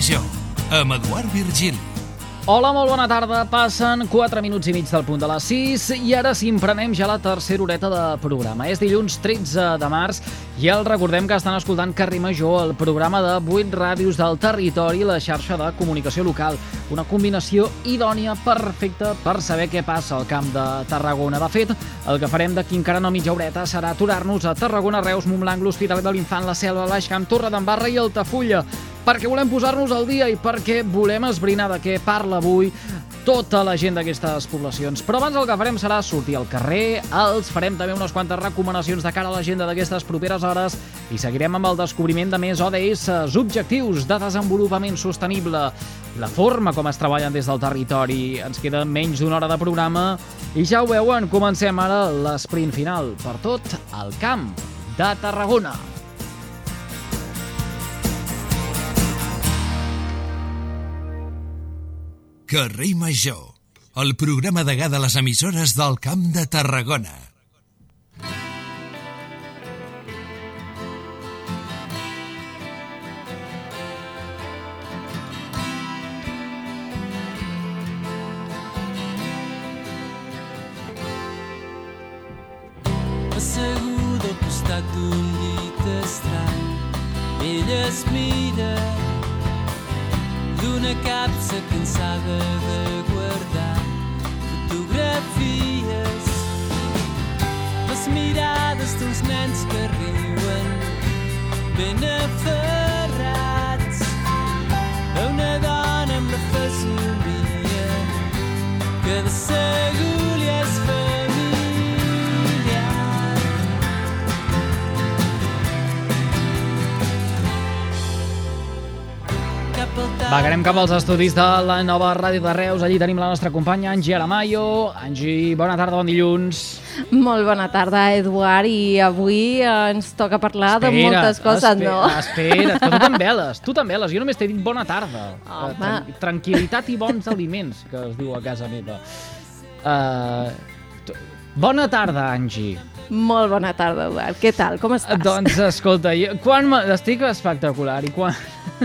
Major, amb Eduard Virgili. Hola, molt bona tarda. Passen 4 minuts i mig del punt de les 6 i ara sí, emprenem ja la tercera horeta de programa. És dilluns 13 de març i el recordem que estan escoltant Carrer Major, el programa de 8 ràdios del territori i la xarxa de comunicació local. Una combinació idònia perfecta per saber què passa al camp de Tarragona. De fet, el que farem d'aquí encara no mitja horeta serà aturar-nos a Tarragona, Reus, Montblanc, l'Hospitalet de l'Infant, la Selva, l'Aix Camp, Torre d'Embarra i Altafulla perquè volem posar-nos al dia i perquè volem esbrinar de què parla avui tota la gent d'aquestes poblacions. Però abans el que farem serà sortir al carrer, els farem també unes quantes recomanacions de cara a l'agenda d'aquestes properes hores i seguirem amb el descobriment de més ODS, objectius de desenvolupament sostenible, la forma com es treballen des del territori. Ens queda menys d'una hora de programa i ja ho veuen, comencem ara l'esprint final per tot el camp de Tarragona. Carrer Major, el programa de de les emissores del Camp de Tarragona. Asseguda al costat d'un llit estrany, ella es mira d'una capsa cansada de guardar fotografies. Les mirades d'uns nens que riuen ben aferrats a una dona amb la fesomia que de segur li és familiar. Vagarem cap als estudis de la nova ràdio de Reus. Allí tenim la nostra companya Angie Aramayo. Angie, bona tarda, bon dilluns. Molt bona tarda, Eduard, i avui eh, ens toca parlar de moltes coses, espera, no? Espera, que tu t'enveles, tu t'enveles. Jo només t'he dit bona tarda. Home. Eh, tran- Tranquilitat i bons aliments, que es diu a casa meva. Uh, bona tarda, Angie. Molt bona tarda, Eduard. Què tal? Com estàs? Doncs escolta, jo, quan estic espectacular i quan,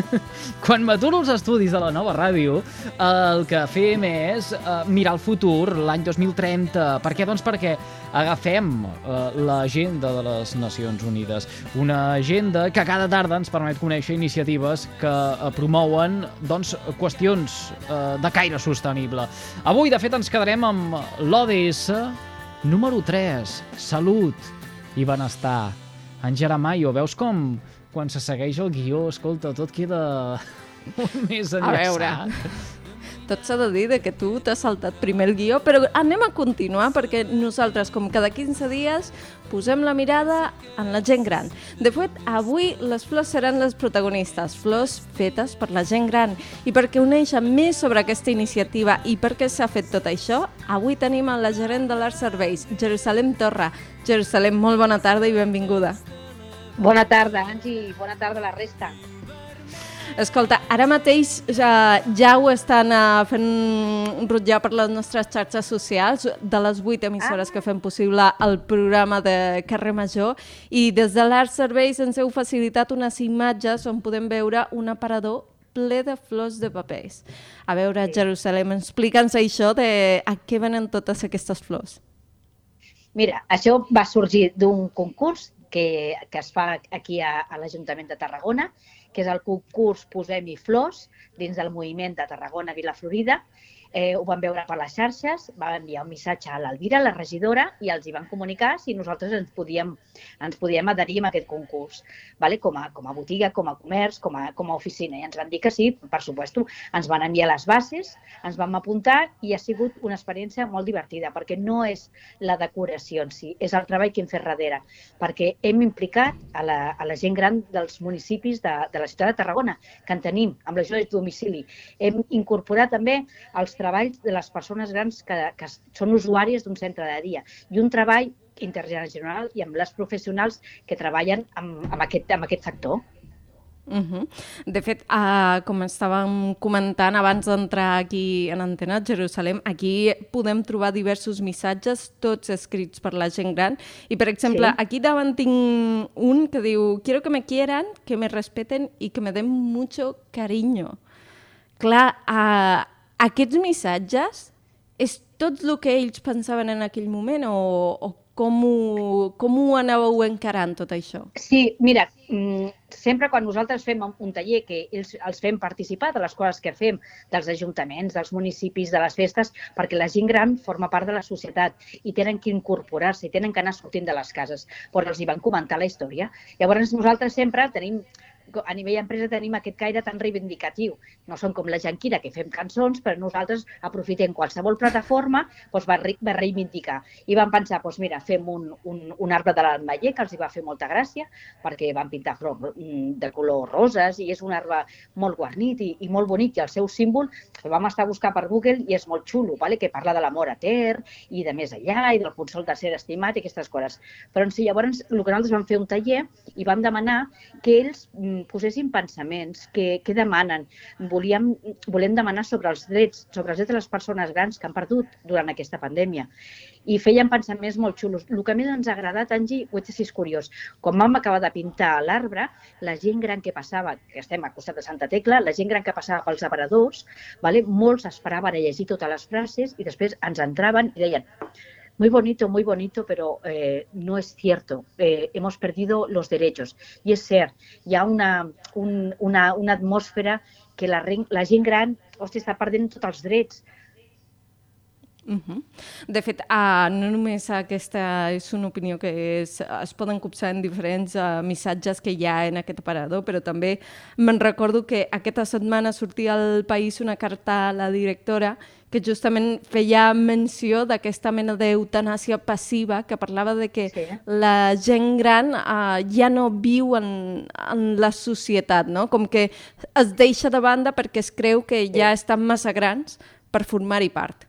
quan m'aturo als estudis de la nova ràdio, el que fem és uh, mirar el futur, l'any 2030. Per què? Doncs perquè agafem uh, l'agenda de les Nacions Unides. Una agenda que cada tarda ens permet conèixer iniciatives que uh, promouen doncs, qüestions de caire sostenible. Avui, de fet, ens quedarem amb l'ODS Número 3, salut i benestar. En Jeramaio, veus com quan se segueix el guió, escolta, tot queda molt més A enllaçat? veure. Tot s'ha de dir de que tu t'has saltat primer el guió, però anem a continuar perquè nosaltres, com cada 15 dies, posem la mirada en la gent gran. De fet, avui les flors seran les protagonistes, flors fetes per la gent gran. I perquè conèixer més sobre aquesta iniciativa i per què s'ha fet tot això, avui tenim a la gerent de l'Art Serveis, Jerusalem Torra. Jerusalem, molt bona tarda i benvinguda. Bona tarda, Angie, i bona tarda a la resta. Escolta, ara mateix ja, ja ho estan uh, fent rotllar per les nostres xarxes socials de les vuit emissores que fem possible el programa de Carrer Major i des de l'Art Serveis ens heu facilitat unes imatges on podem veure un aparador ple de flors de papers. A veure, Jerusalem, explica'ns això de a què venen totes aquestes flors. Mira, això va sorgir d'un concurs que, que es fa aquí a, a l'Ajuntament de Tarragona, que és el concurs Posem-hi flors, dins del moviment de Tarragona Vila Florida. Eh, ho van veure per les xarxes, va enviar un missatge a l'Alvira, la regidora, i els hi van comunicar si nosaltres ens podíem, ens podíem adherir a aquest concurs, vale? com, a, com a botiga, com a comerç, com a, com a oficina. I ens van dir que sí, per supuesto. Ens van enviar les bases, ens vam apuntar i ha sigut una experiència molt divertida, perquè no és la decoració en si, és el treball que hem fet darrere, perquè hem implicat a la, a la gent gran dels municipis de, de la ciutat de Tarragona, que en tenim, amb l'ajuda de domicili. Hem incorporat també els treballs de les persones grans que, que són usuàries d'un centre de dia i un treball intergeneracional i amb les professionals que treballen amb, amb, aquest, amb aquest sector. Uh -huh. De fet, uh, com estàvem comentant abans d'entrar aquí en Antena Jerusalem, aquí podem trobar diversos missatges, tots escrits per la gent gran. I, per exemple, sí. aquí davant tinc un que diu «Quiero que me quieran, que me respeten y que me den mucho cariño». Clar, uh, aquests missatges és tot el que ells pensaven en aquell moment o, o com ho, com ho anàveu encarant, tot això? Sí, mira, mm, sempre quan nosaltres fem un taller que ells els fem participar de les coses que fem, dels ajuntaments, dels municipis, de les festes, perquè la gent gran forma part de la societat i tenen que incorporar-se, i tenen que anar sortint de les cases. Però els hi van comentar la història. Llavors nosaltres sempre tenim a nivell empresa tenim aquest caire tan reivindicatiu. No som com la Janquira, que fem cançons, però nosaltres aprofitem qualsevol plataforma doncs va, va reivindicar. I vam pensar, doncs mira, fem un, un, un arbre de l'Almaller, que els hi va fer molta gràcia, perquè van pintar flors mm, de color roses i és un arbre molt guarnit i, i molt bonic, i el seu símbol el vam estar a buscar per Google i és molt xulo, vale? que parla de l'amor etern i de més allà i del consol de ser estimat i aquestes coses. Però en si llavors el que nosaltres vam fer un taller i vam demanar que ells mm, posessin pensaments, que, que demanen. Volíem, volem demanar sobre els drets, sobre els drets de les persones grans que han perdut durant aquesta pandèmia. I feien pensaments molt xulos. El que més ens ha agradat, Angi, ho ets així curiós. Quan vam acabar de pintar l'arbre, la gent gran que passava, que estem al costat de Santa Tecla, la gent gran que passava pels aparadors, vale? molts esperaven a llegir totes les frases i després ens entraven i deien muy bonito, muy bonito, pero eh, no es cierto. Eh, hemos perdido los derechos. I és hi ha una, un, una, una atmosfera que la, la gent gran hòstia, està perdent tots els drets. Uh -huh. De fet, uh, no només aquesta és una opinió que és, es poden copsar en diferents uh, missatges que hi ha en aquest aparador, però també me'n recordo que aquesta setmana sortia al País una carta a la directora que justament feia menció d'aquesta mena d'eutanàsia passiva que parlava de que sí. la gent gran uh, ja no viu en, en la societat, no? com que es deixa de banda perquè es creu que ja estan massa grans per formar-hi part.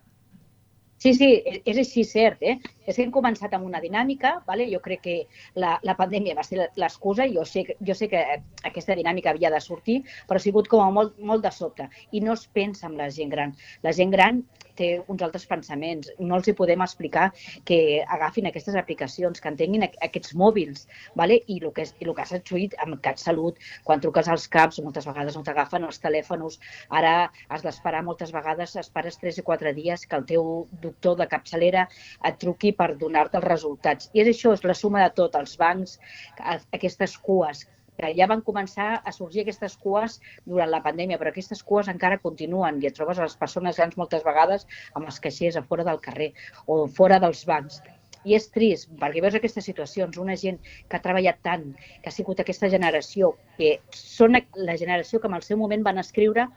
Sí, sí, és així cert. Eh? És que hem començat amb una dinàmica, vale? jo crec que la, la pandèmia va ser l'excusa, jo, sé, jo sé que aquesta dinàmica havia de sortir, però ha sigut com a molt, molt de sobte. I no es pensa en la gent gran. La gent gran té uns altres pensaments. No els hi podem explicar que agafin aquestes aplicacions, que entenguin aquests mòbils, vale? I, el que i el que has succeït amb CatSalut, quan truques als CAPs, moltes vegades no t'agafen els telèfons, ara has d'esperar moltes vegades, esperes 3 o 4 dies que el teu doctor de capçalera et truqui per donar-te els resultats. I és això, és la suma de tot, els bancs, aquestes cues, que ja van començar a sorgir aquestes cues durant la pandèmia, però aquestes cues encara continuen i et trobes a les persones grans moltes vegades amb els caixers a fora del carrer o fora dels bancs. I és trist, perquè veus aquestes situacions, una gent que ha treballat tant, que ha sigut aquesta generació, que són la generació que en el seu moment van escriure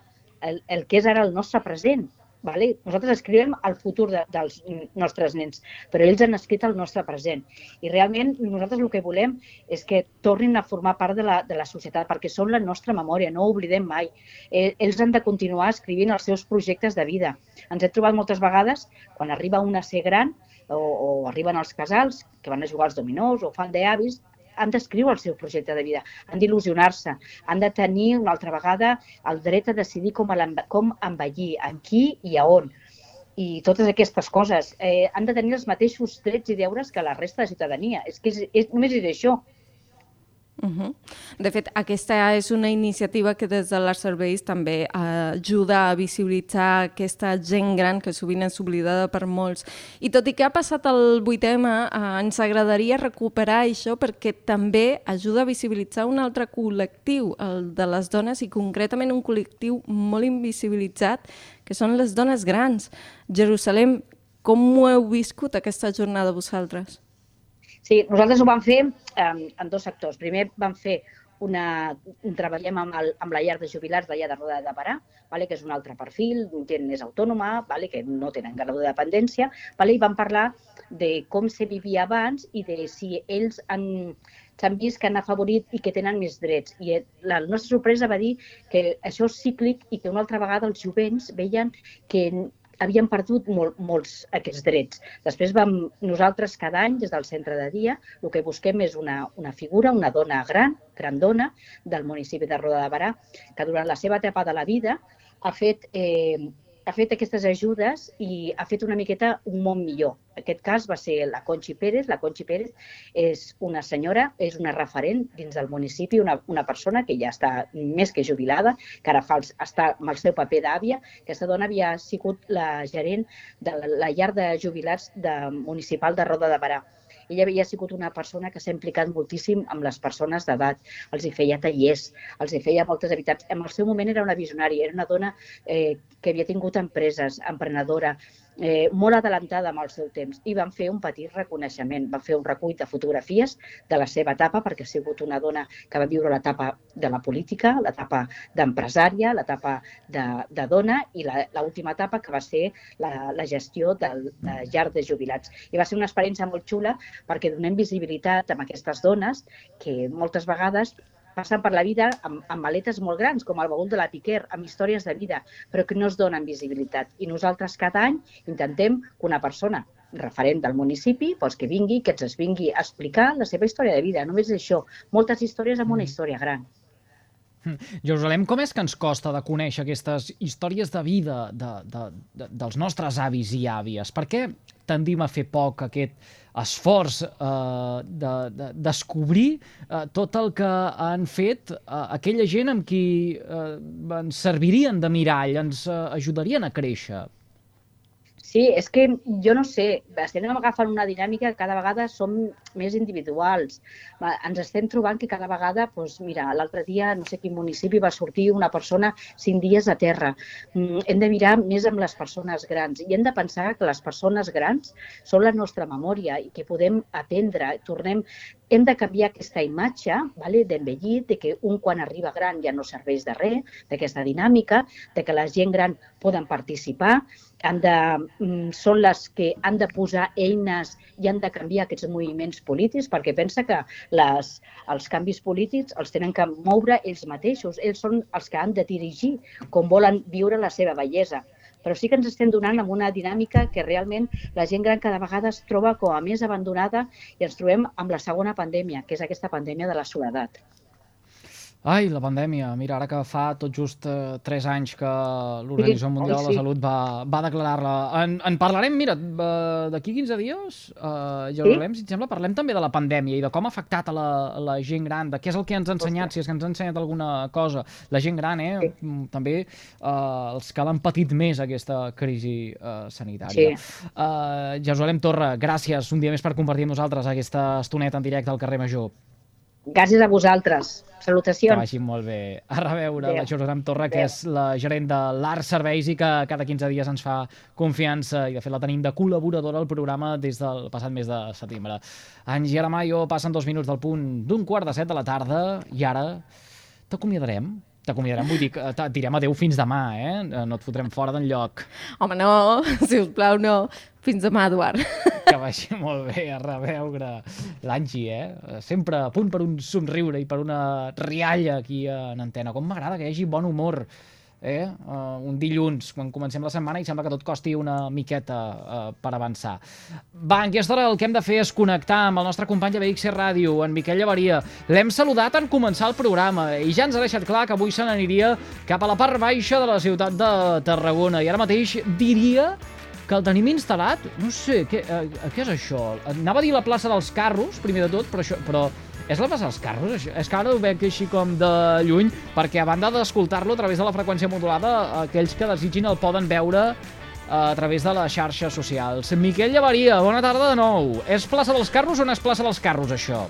el, el que és ara el nostre present, Vale? Nosaltres escrivim el futur de, dels nostres nens, però ells han escrit el nostre present. I realment nosaltres el que volem és que tornin a formar part de la, de la societat, perquè són la nostra memòria, no ho oblidem mai. Eh, ells han de continuar escrivint els seus projectes de vida. Ens hem trobat moltes vegades, quan arriba una a ser gran, o, o arriben els casals, que van a jugar als dominós o fan d'avis, han d'escriure el seu projecte de vida, han d'il·lusionar-se, han de tenir una altra vegada el dret a decidir com, com envellir, en qui i a on i totes aquestes coses. Eh, han de tenir els mateixos drets i deures que la resta de ciutadania. És que és, és, només és això. Uh -huh. De fet, aquesta és una iniciativa que des de les serveis també ajuda a visibilitzar aquesta gent gran que sovint és oblidada per molts. I tot i que ha passat el 8M, eh, ens agradaria recuperar això perquè també ajuda a visibilitzar un altre col·lectiu, el de les dones, i concretament un col·lectiu molt invisibilitzat, que són les dones grans. Jerusalem, com ho heu viscut aquesta jornada vosaltres? Sí, nosaltres ho vam fer eh, en dos sectors. Primer vam fer una, un, treballem amb, el, amb la llar de jubilats d'allà de Roda de Parà, vale, que és un altre perfil, gent més autònoma, vale, que no tenen grau de dependència, vale, i vam parlar de com se vivia abans i de si ells han s'han vist que han afavorit i que tenen més drets. I la nostra sorpresa va dir que això és cíclic i que una altra vegada els jovents veien que havien perdut molt, molts aquests drets. Després vam, nosaltres cada any, des del centre de dia, el que busquem és una, una figura, una dona gran, grandona, del municipi de Roda de Barà, que durant la seva etapa de la vida ha fet eh, ha fet aquestes ajudes i ha fet una miqueta un món millor. En aquest cas va ser la Conchi Pérez. La Conchi Pérez és una senyora, és una referent dins del municipi, una, una persona que ja està més que jubilada, que ara fa els, està amb el seu paper d'àvia. Aquesta dona havia sigut la gerent de la, la llar de jubilats de, municipal de Roda de Barà ella havia sigut una persona que s'ha implicat moltíssim amb les persones d'edat, els hi feia tallers, els hi feia moltes activitats. En el seu moment era una visionària, era una dona eh, que havia tingut empreses, emprenedora, eh, molt adelantada amb el seu temps i van fer un petit reconeixement, van fer un recull de fotografies de la seva etapa perquè ha sigut una dona que va viure l'etapa de la política, l'etapa d'empresària, l'etapa de, de dona i l'última etapa que va ser la, la gestió del de llar de jubilats. I va ser una experiència molt xula perquè donem visibilitat a aquestes dones que moltes vegades passen per la vida amb, amb maletes molt grans, com el baúl de la Piquer, amb històries de vida, però que no es donen visibilitat. I nosaltres cada any intentem que una persona referent del municipi, doncs que vingui, que ens vingui a explicar la seva història de vida. Només això, moltes històries amb una mm. història gran. Jerusalem, com és que ens costa de conèixer aquestes històries de vida de, de, de, dels nostres avis i àvies? Per què tendim a fer poc aquest esforç eh, de, de descobrir eh, tot el que han fet eh, aquella gent amb qui eh, ens servirien de mirall, ens eh, ajudarien a créixer? Sí, és que jo no sé, estem agafant una dinàmica que cada vegada som més individuals. Ens estem trobant que cada vegada, doncs, mira, l'altre dia, no sé quin municipi, va sortir una persona cinc dies a terra. Mm, hem de mirar més amb les persones grans i hem de pensar que les persones grans són la nostra memòria i que podem aprendre. Tornem, hem de canviar aquesta imatge vale, d'envellit, de que un quan arriba gran ja no serveix de res, d'aquesta dinàmica, de que la gent gran poden participar, han de, mm, són les que han de posar eines i han de canviar aquests moviments polítics, perquè pensa que les, els canvis polítics els tenen que moure ells mateixos. Ells són els que han de dirigir com volen viure la seva bellesa però sí que ens estem donant amb una dinàmica que realment la gent gran cada vegada es troba com a més abandonada i ens trobem amb la segona pandèmia, que és aquesta pandèmia de la soledat. Ai, la pandèmia. Mira, ara que fa tot just eh, 3 anys que l'Organització sí, Mundial sí. de la Salut va, va declarar-la. En, en parlarem, mira, d'aquí 15 dies, eh, ja sí? veurem, si et sembla, parlem també de la pandèmia i de com ha afectat a la, a la gent gran, de què és el que ens ha ensenyat, si és que ens ha ensenyat alguna cosa. La gent gran, eh? Sí. Mm, també eh, els que l'han patit més, aquesta crisi eh, sanitària. Sí. Eh, Jerusalem Torra, gràcies un dia més per compartir amb nosaltres aquesta estoneta en directe al carrer Major. Gràcies a vosaltres. Salutacions. Que vagi molt bé. A reveure Adeu. la Jerusalem Torra, que és la gerent de l'Art Serveis i que cada 15 dies ens fa confiança i de fet la tenim de col·laboradora al programa des del passat mes de setembre. Ara Maio passen dos minuts del punt d'un quart de set de la tarda i ara t'acomiadarem t'acomiadarem, vull dir que et direm adeu fins demà, eh? No et fotrem fora d'enlloc. Home, no, si us plau, no. Fins demà, Eduard. Que vagi molt bé a reveure l'Angi, eh? Sempre a punt per un somriure i per una rialla aquí en antena. Com m'agrada que hi hagi bon humor eh? Uh, un dilluns, quan comencem la setmana, i sembla que tot costi una miqueta uh, per avançar. Va, en aquesta hora el que hem de fer és connectar amb el nostre company de BXC Ràdio, en Miquel Llavaria. L'hem saludat en començar el programa i ja ens ha deixat clar que avui se n'aniria cap a la part baixa de la ciutat de Tarragona. I ara mateix diria que el tenim instal·lat, no sé, què, uh, què és això? Anava a dir la plaça dels carros, primer de tot, però, això, però és la plaça dels carros, això? És que ara ho veig així com de lluny, perquè a banda d'escoltar-lo a través de la freqüència modulada, aquells que desitgin el poden veure eh, a través de les xarxes socials. Miquel Llavaria, bona tarda de nou. És plaça dels carros o no és plaça dels carros, això?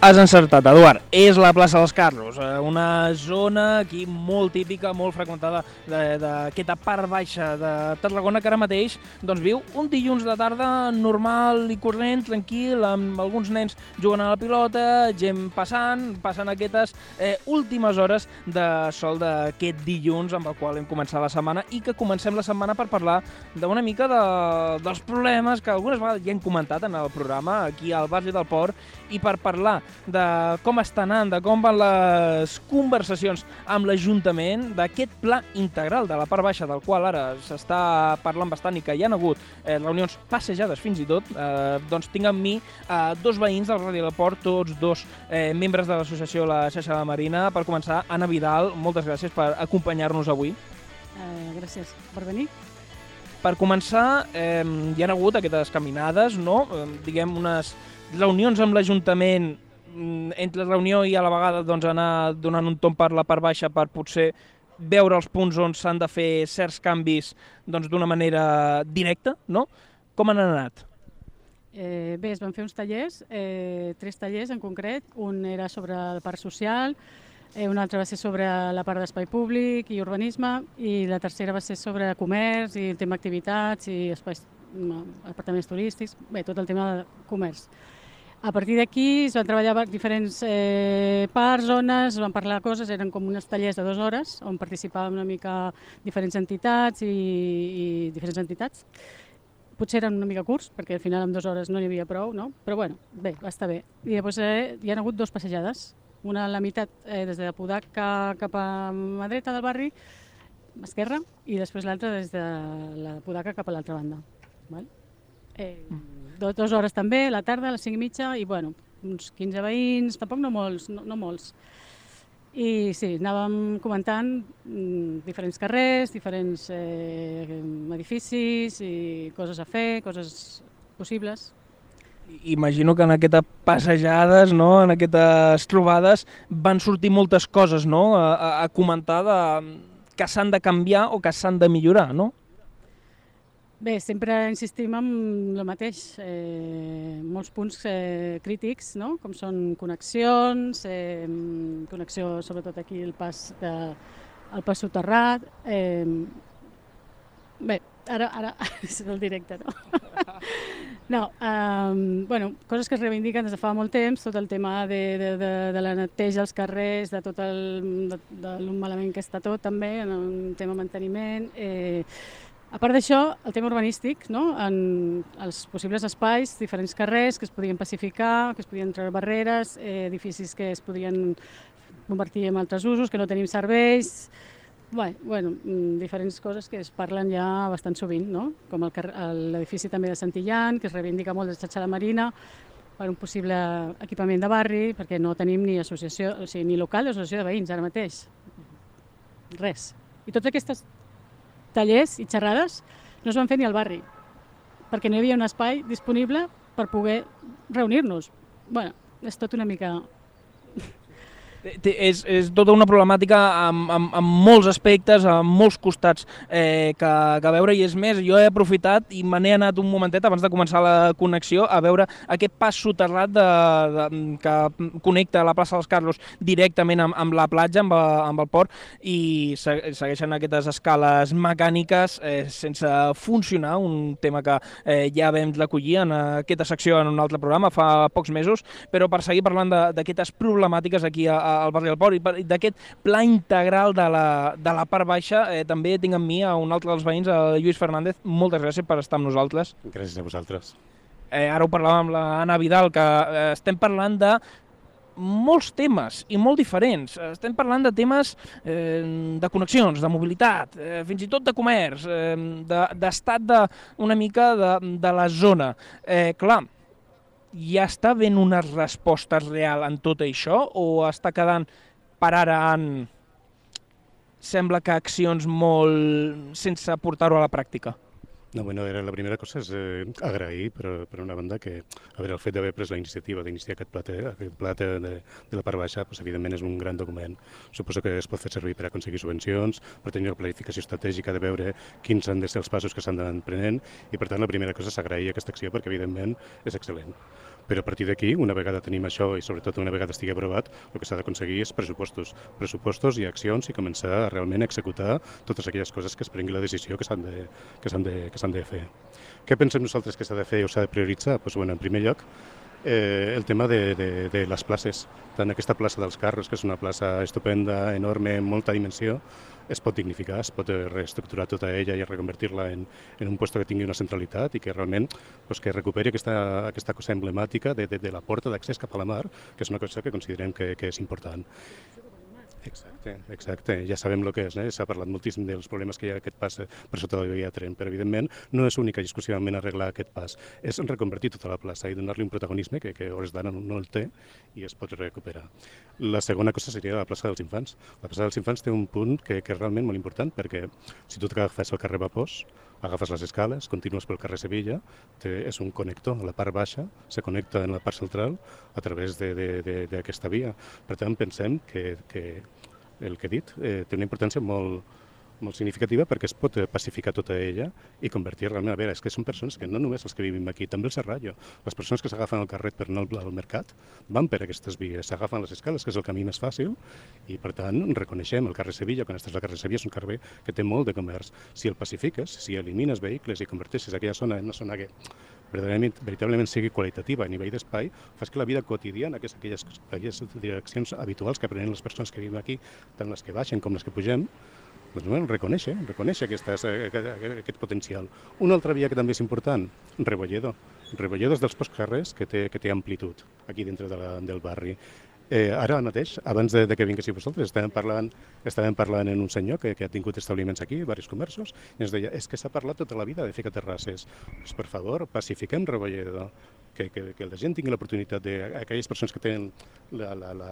Has encertat, Eduard. És la plaça dels Carros, eh, una zona aquí molt típica, molt freqüentada d'aquesta part baixa de Tarragona, que ara mateix doncs, viu un dilluns de tarda normal i corrent, tranquil, amb alguns nens jugant a la pilota, gent passant, passant aquestes eh, últimes hores de sol d'aquest dilluns amb el qual hem començat la setmana i que comencem la setmana per parlar d'una mica de, dels problemes que algunes vegades ja hem comentat en el programa aquí al barri del Port i per parlar de com està anant, de com van les conversacions amb l'Ajuntament, d'aquest pla integral de la part baixa, del qual ara s'està parlant bastant i que hi ha hagut eh, reunions passejades fins i tot, eh, doncs tinc amb mi eh, dos veïns del Radi del Port, tots dos eh, membres de l'associació La Xaixa de la Marina. Per començar, Anna Vidal, moltes gràcies per acompanyar-nos avui. Eh, gràcies per venir. Per començar, eh, hi ha hagut aquestes caminades, no? Eh, diguem, unes reunions amb l'Ajuntament mm, entre reunió i a la vegada doncs, anar donant un tom per la part baixa per potser veure els punts on s'han de fer certs canvis doncs, d'una manera directa, no? Com han anat? Eh, bé, es van fer uns tallers, eh, tres tallers en concret. Un era sobre el parc social, eh, un altre va ser sobre la part d'espai públic i urbanisme, i la tercera va ser sobre comerç i el tema activitats i espais, no, apartaments turístics, bé, tot el tema de comerç. A partir d'aquí es van treballar diferents eh, parts, zones, es van parlar coses, eren com uns tallers de dues hores on participaven una mica diferents entitats i, i diferents entitats. Potser eren una mica curts, perquè al final en dues hores no n'hi havia prou, no? però bueno, bé, va estar bé. I llavors eh, hi ha hagut dos passejades, una a la meitat eh, des de Pudaca cap a mà dreta del barri, esquerra, i després l'altra des de la Pudaca cap a l'altra banda. Val? Eh, do- dues hores també, la tarda, a les cinc i mitja, i bueno, uns 15 veïns, tampoc no molts, no, no molts. I sí, anàvem comentant mm, diferents carrers, diferents eh, edificis i coses a fer, coses possibles. Imagino que en aquestes passejades, no? en aquestes trobades, van sortir moltes coses no? a, a comentar de, que s'han de canviar o que s'han de millorar, no? Bé, sempre insistim en el mateix, eh, molts punts eh, crítics, no? com són connexions, eh, connexió sobretot aquí el pas, de, el pas soterrat. Eh, bé, ara, ara és el directe, no? no, eh, bueno, coses que es reivindiquen des de fa molt temps, tot el tema de, de, de, de la neteja als carrers, de tot el, de, de malament que està tot també, en el tema manteniment, eh, a part d'això, el tema urbanístic, no? en els possibles espais, diferents carrers que es podien pacificar, que es podien treure barreres, eh, edificis que es podien convertir en altres usos, que no tenim serveis, Bé, bueno, mm, diferents coses que es parlen ja bastant sovint, no? com l'edifici també de Santillán, que es reivindica molt de xarxa de Marina, per un possible equipament de barri, perquè no tenim ni associació, o sigui, ni local ni associació de veïns ara mateix. Res. I totes aquestes tallers i xerrades no es van fer ni al barri, perquè no hi havia un espai disponible per poder reunir-nos. bueno, és tot una mica... Té- És, és tota una problemàtica amb, amb, amb molts aspectes, amb molts costats eh, que, que veure, i és més, jo he aprofitat i me n'he anat un momentet abans de començar la connexió a veure aquest pas soterrat de, de, que connecta la plaça dels Carlos directament amb, amb la platja, amb, amb el port, i se- segueixen aquestes escales mecàniques eh, sense funcionar, un tema que eh, ja vam recollir en aquesta secció en un altre programa fa pocs mesos, però per seguir parlant d'aquestes problemàtiques aquí a, al barri del Port i d'aquest pla integral de la, de la part baixa, eh, també tinc amb mi a un altre dels veïns, a Lluís Fernández. Moltes gràcies per estar amb nosaltres. Gràcies a vosaltres. Eh, ara ho parlàvem amb la Anna Vidal, que eh, estem parlant de molts temes i molt diferents. Estem parlant de temes eh, de connexions, de mobilitat, eh, fins i tot de comerç, eh, de- d'estat de, una mica de, de la zona. Eh, clar, ja està ben unes respostes real en tot això o està quedant per ara en sembla que accions molt sense portar-ho a la pràctica? No, bueno, era la primera cosa és eh, agrair, per, per una banda, que a veure, el fet d'haver pres la iniciativa d'iniciar aquest pla, de, aquest pla de, de, de la part baixa, pues, evidentment és un gran document. Suposo que es pot fer servir per aconseguir subvencions, per tenir una planificació estratègica de veure quins han de ser els passos que s'han d'anar prenent, i per tant la primera cosa és agrair aquesta acció perquè evidentment és excel·lent. Però a partir d'aquí, una vegada tenim això i sobretot una vegada estigui aprovat, el que s'ha d'aconseguir és pressupostos. Pressupostos i accions i començar a realment executar totes aquelles coses que es prengui la decisió que s'han de, que de, que de fer. Què pensem nosaltres que s'ha de fer o s'ha de prioritzar? Pues, bueno, en primer lloc, eh, el tema de, de, de les places. Tant aquesta plaça dels Carros, que és una plaça estupenda, enorme, amb molta dimensió, es pot dignificar, es pot reestructurar tota ella i reconvertir-la en, en un lloc que tingui una centralitat i que realment pues, que recuperi aquesta, aquesta cosa emblemàtica de, de, de la porta d'accés cap a la mar, que és una cosa que considerem que, que és important. Exacte, exacte. Ja sabem el que és, eh? s'ha parlat moltíssim dels problemes que hi ha aquest pas per sota de la via tren, però evidentment no és única i exclusivament arreglar aquest pas, és reconvertir tota la plaça i donar-li un protagonisme que, que hores d'ara no, el té i es pot recuperar. La segona cosa seria la plaça dels infants. La plaça dels infants té un punt que, que és realment molt important perquè si tu t'agafes el carrer Vapós, agafes les escales, continues pel carrer Sevilla, té, és un connector a la part baixa, se connecta en la part central a través d'aquesta via. Per tant, pensem que, que el que he dit eh, té una importància molt, molt significativa perquè es pot pacificar tota ella i convertir realment, a veure, és que són persones que no només els que vivim aquí, també el Serrallo, les persones que s'agafen al carret per anar al mercat van per aquestes vies, s'agafen les escales, que és el camí més fàcil, i per tant reconeixem el carrer Sevilla, quan estàs al carrer Sevilla és un carrer que té molt de comerç. Si el pacifiques, si elimines vehicles i converteixes aquella zona en una zona que verdaderament, veritablement sigui qualitativa a nivell d'espai, fas que la vida quotidiana, que és aquelles, aquelles direccions habituals que aprenen les persones que vivim aquí, tant les que baixen com les que pugem, doncs bueno, reconèixer, reconèixer aquestes, aquest, aquest potencial. Una altra via que també és important, Rebolledo. Rebolledo és dels pocs carrers que té, que té amplitud aquí dintre de la, del barri. Eh, ara mateix, abans de, de que vinguéssiu vosaltres, estàvem parlant, estàvem parlant en un senyor que, que ha tingut establiments aquí, diversos comerços, i ens deia, és que s'ha parlat tota la vida de ficar terrasses. Pues, per favor, pacifiquem Rebolledo, que, que, que la gent tingui l'oportunitat de, aquelles persones que tenen la, la, la,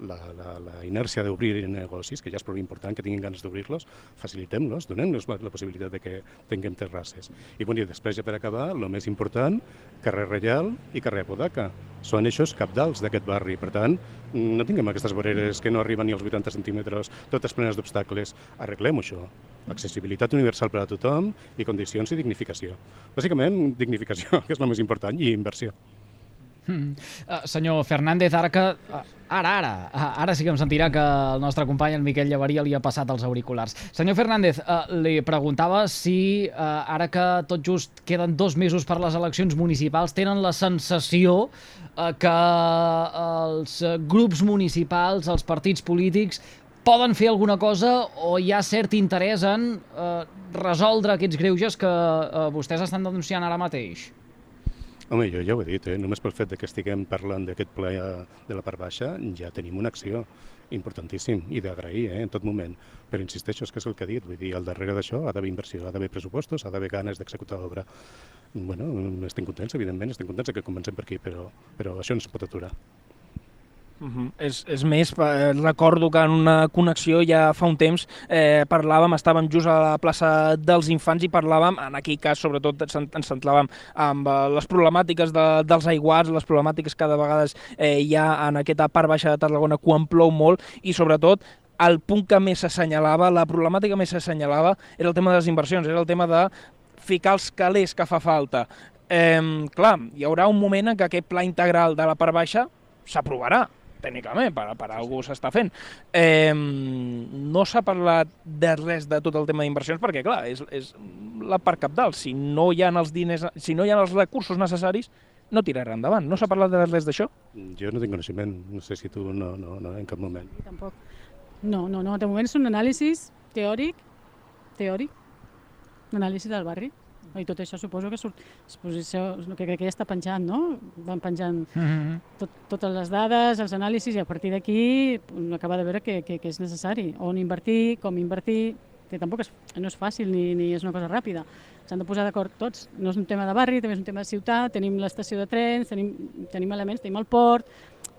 la, la, la inèrcia d'obrir negocis, que ja és prou important que tinguin ganes d'obrir-los, facilitem-los, donem-los la possibilitat de que tinguem terrasses. I, bueno, i després, ja per acabar, el més important, carrer Reial i carrer Apodaca. Són eixos capdals d'aquest barri. Per tant, no tinguem aquestes voreres que no arriben ni als 80 centímetres, totes plenes d'obstacles. Arreglem això. Accessibilitat universal per a tothom i condicions i dignificació. Bàsicament, dignificació, que és el més important, i inversió. Uh, senyor Fernández, ara que... Uh, ara, ara, uh, ara sí que em sentirà que el nostre company, el Miquel Llevaria, li ha passat els auriculars. Senyor Fernández, uh, li preguntava si uh, ara que tot just queden dos mesos per les eleccions municipals, tenen la sensació uh, que els grups municipals, els partits polítics, poden fer alguna cosa o hi ha cert interès en uh, resoldre aquests greuges que uh, vostès estan denunciant ara mateix? Home, jo ja ho he dit, eh? només pel fet que estiguem parlant d'aquest ple de la part baixa ja tenim una acció importantíssim i d'agrair eh, en tot moment. Però insisteixo, és que és el que he dit, vull dir, al darrere d'això ha d'haver inversió, ha d'haver pressupostos, ha d'haver ganes d'executar l'obra. Bueno, estem contents, evidentment, estem contents que comencem per aquí, però, però això es pot aturar. Uh -huh. és, és més, eh, recordo que en una connexió ja fa un temps eh, parlàvem, estàvem just a la plaça dels infants i parlàvem, en aquell cas sobretot ens, centràvem amb eh, les problemàtiques de, dels aiguats, les problemàtiques que de vegades eh, hi ha en aquesta part baixa de Tarragona quan plou molt i sobretot el punt que més s'assenyalava, la problemàtica més s'assenyalava era el tema de les inversions, era el tema de ficar els calés que fa falta. Eh, clar, hi haurà un moment en què aquest pla integral de la part baixa s'aprovarà, tècnicament, per, per algú s'està fent. Eh, no s'ha parlat de res de tot el tema d'inversions perquè, clar, és, és la part capdalt. Si no hi ha els diners, si no hi ha els recursos necessaris, no tirarà endavant. No s'ha parlat de res d'això? Jo no tinc coneixement, no sé si tu no, no, no en cap moment. Tampoc. No, no, no, de moment és un anàlisi teòric, teòric, un anàlisi del barri. I tot això suposo que surt, exposició, que crec que ja està penjant, no? Van penjant mm -hmm. tot, totes les dades, els anàlisis, i a partir d'aquí acaba de veure que, que, que és necessari. On invertir, com invertir, que tampoc és, no és fàcil ni, ni és una cosa ràpida. S'han de posar d'acord tots. No és un tema de barri, també és un tema de ciutat, tenim l'estació de trens, tenim, tenim elements, tenim el port,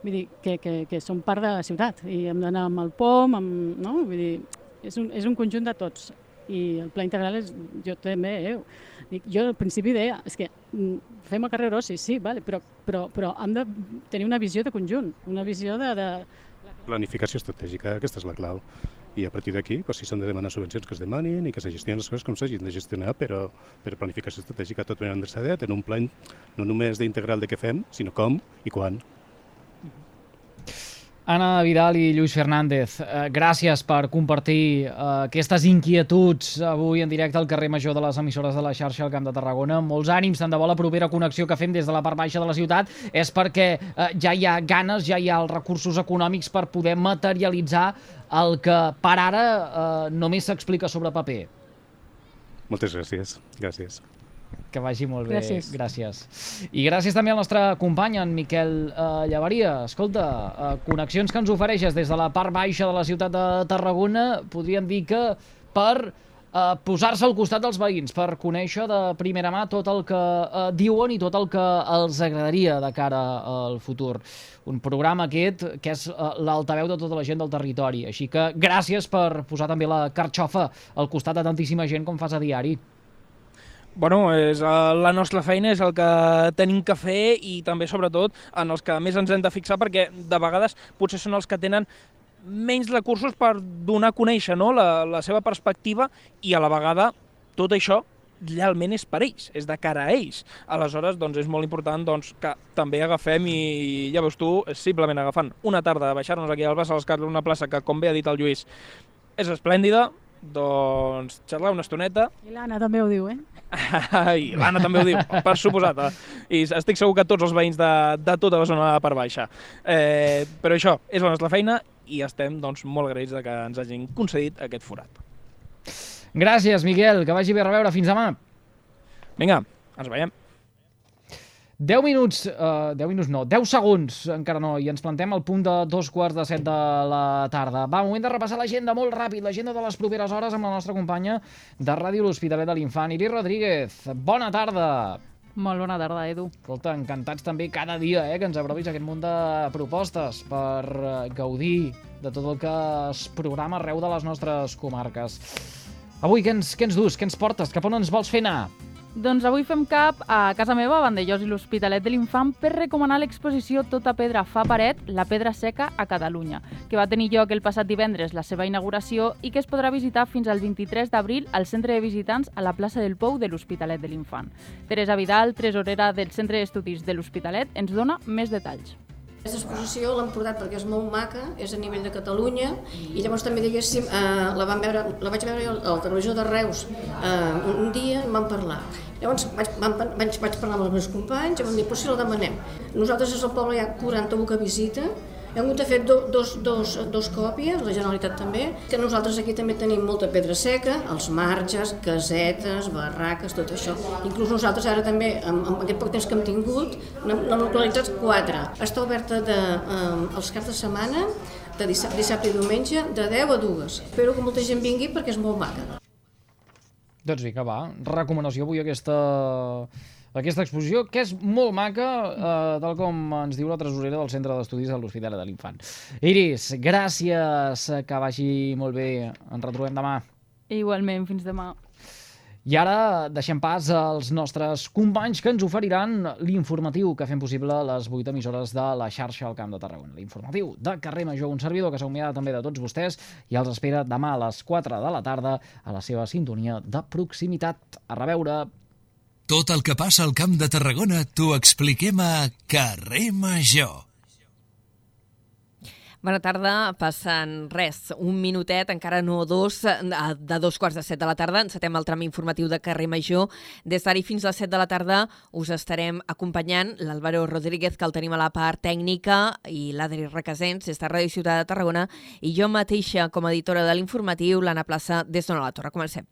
vull dir, que, que, que són part de la ciutat i hem d'anar amb el POM, amb, no? Vull dir, és un, és un conjunt de tots i el pla integral és, jo també, eh, jo al principi deia, és que mm, fem el carrer Rossi, sí, vale, però, però, però hem de tenir una visió de conjunt, una visió de... de... Planificació estratègica, aquesta és la clau. I a partir d'aquí, doncs, si s'han de demanar subvencions que es demanin i que se gestionen les coses com s'hagin de gestionar, però per planificació estratègica tot ben endreçadet en un pla no només d'integral de què fem, sinó com i quan. Anna Vidal i Lluís Fernández, eh, gràcies per compartir eh, aquestes inquietuds avui en directe al carrer Major de les emissores de la xarxa al Camp de Tarragona. Molts ànims, tant de bo la propera connexió que fem des de la part baixa de la ciutat és perquè eh, ja hi ha ganes, ja hi ha els recursos econòmics per poder materialitzar el que per ara eh, només s'explica sobre paper. Moltes gràcies. Gràcies. Que vagi molt bé. Gràcies. Gràcies. I gràcies també al nostre company, en Miquel eh, Llavaria. Escolta, eh, connexions que ens ofereixes des de la part baixa de la ciutat de Tarragona, podríem dir que per eh, posar-se al costat dels veïns, per conèixer de primera mà tot el que eh, diuen i tot el que els agradaria de cara al futur. Un programa aquest que és eh, l'altaveu de tota la gent del territori. Així que gràcies per posar també la carxofa al costat de tantíssima gent com fas a diari. Bueno, és, uh, la nostra feina és el que tenim que fer i també, sobretot, en els que més ens hem de fixar perquè de vegades potser són els que tenen menys recursos per donar a conèixer no? la, la seva perspectiva i a la vegada tot això realment és per ells, és de cara a ells. Aleshores, doncs, és molt important doncs, que també agafem i, ja veus tu, simplement agafant una tarda, baixar-nos aquí al Bassa dels Carles, una plaça que, com bé ha dit el Lluís, és esplèndida, doncs xerrar una estoneta I l'Anna també ho diu, eh? I l'Anna també ho diu, per suposat. Eh? I estic segur que tots els veïns de, de tota la zona de part baixa. Eh, però això és la nostra feina i estem doncs, molt agraïts de que ens hagin concedit aquest forat. Gràcies, Miquel, que vagi bé a reveure. Fins demà. Vinga, ens veiem. 10 minuts, uh, 10 minuts no, 10 segons, encara no, i ens plantem al punt de dos quarts de set de la tarda. Va, moment de repassar l'agenda molt ràpid, l'agenda de les properes hores amb la nostra companya de Ràdio L'Hospitalet de l'Infant, Iris Rodríguez. Bona tarda! Molt bona tarda, Edu. Escolta, encantats també cada dia eh, que ens aprovis aquest munt de propostes per eh, gaudir de tot el que es programa arreu de les nostres comarques. Avui, què ens, què ens dus? Què ens portes? Cap on ens vols fer anar? Doncs avui fem cap a casa meva, a Vandellós i l'Hospitalet de l'Infant, per recomanar l'exposició Tota pedra fa paret, la pedra seca a Catalunya, que va tenir lloc el passat divendres la seva inauguració i que es podrà visitar fins al 23 d'abril al centre de visitants a la plaça del Pou de l'Hospitalet de l'Infant. Teresa Vidal, tresorera del Centre d'Estudis de l'Hospitalet, ens dona més detalls. Aquesta exposició l'hem portat perquè és molt maca, és a nivell de Catalunya, i llavors també, diguéssim, eh, la, van veure, la vaig veure jo a la televisió de Reus eh, un dia i van parlar. Llavors vaig, van, vaig, vaig parlar amb els meus companys i vam dir, però si la demanem. Nosaltres és el poble hi ha 41 que visita, hem hagut de fer do, dos, dos, dos còpies, la Generalitat també, que nosaltres aquí també tenim molta pedra seca, els marges, casetes, barraques, tot això. Inclús nosaltres ara també, amb, amb aquest poc temps que hem tingut, n'hem localitzat quatre. Està oberta de, eh, els caps de setmana, de dissabte, dissabte i diumenge, de 10 a 2. Espero que molta gent vingui perquè és molt maca. Doncs vinga, va, recomanació avui aquesta, aquesta exposició, que és molt maca, eh, tal com ens diu la tresorera del Centre d'Estudis de l'Hospitalet de l'Infant. Iris, gràcies, que vagi molt bé. Ens retrobem demà. Igualment, fins demà. I ara deixem pas als nostres companys que ens oferiran l'informatiu que fem possible a les 8 emissores de la xarxa al Camp de Tarragona. L'informatiu de Carrer Major, un servidor que s'ha humiat també de tots vostès i els espera demà a les 4 de la tarda a la seva sintonia de proximitat. A reveure. Tot el que passa al Camp de Tarragona t'ho expliquem a Carrer Major. Bona tarda, passen res, un minutet, encara no dos, de dos quarts de set de la tarda. Encetem el tram informatiu de Carrer Major. Des d'ara fins a les set de la tarda us estarem acompanyant l'Àlvaro Rodríguez, que el tenim a la part tècnica, i l'Adri Requesens, des de Ràdio Ciutat de Tarragona, i jo mateixa, com a editora de l'informatiu, l'Anna Plaça, des d'Ona la Torre. Comencem.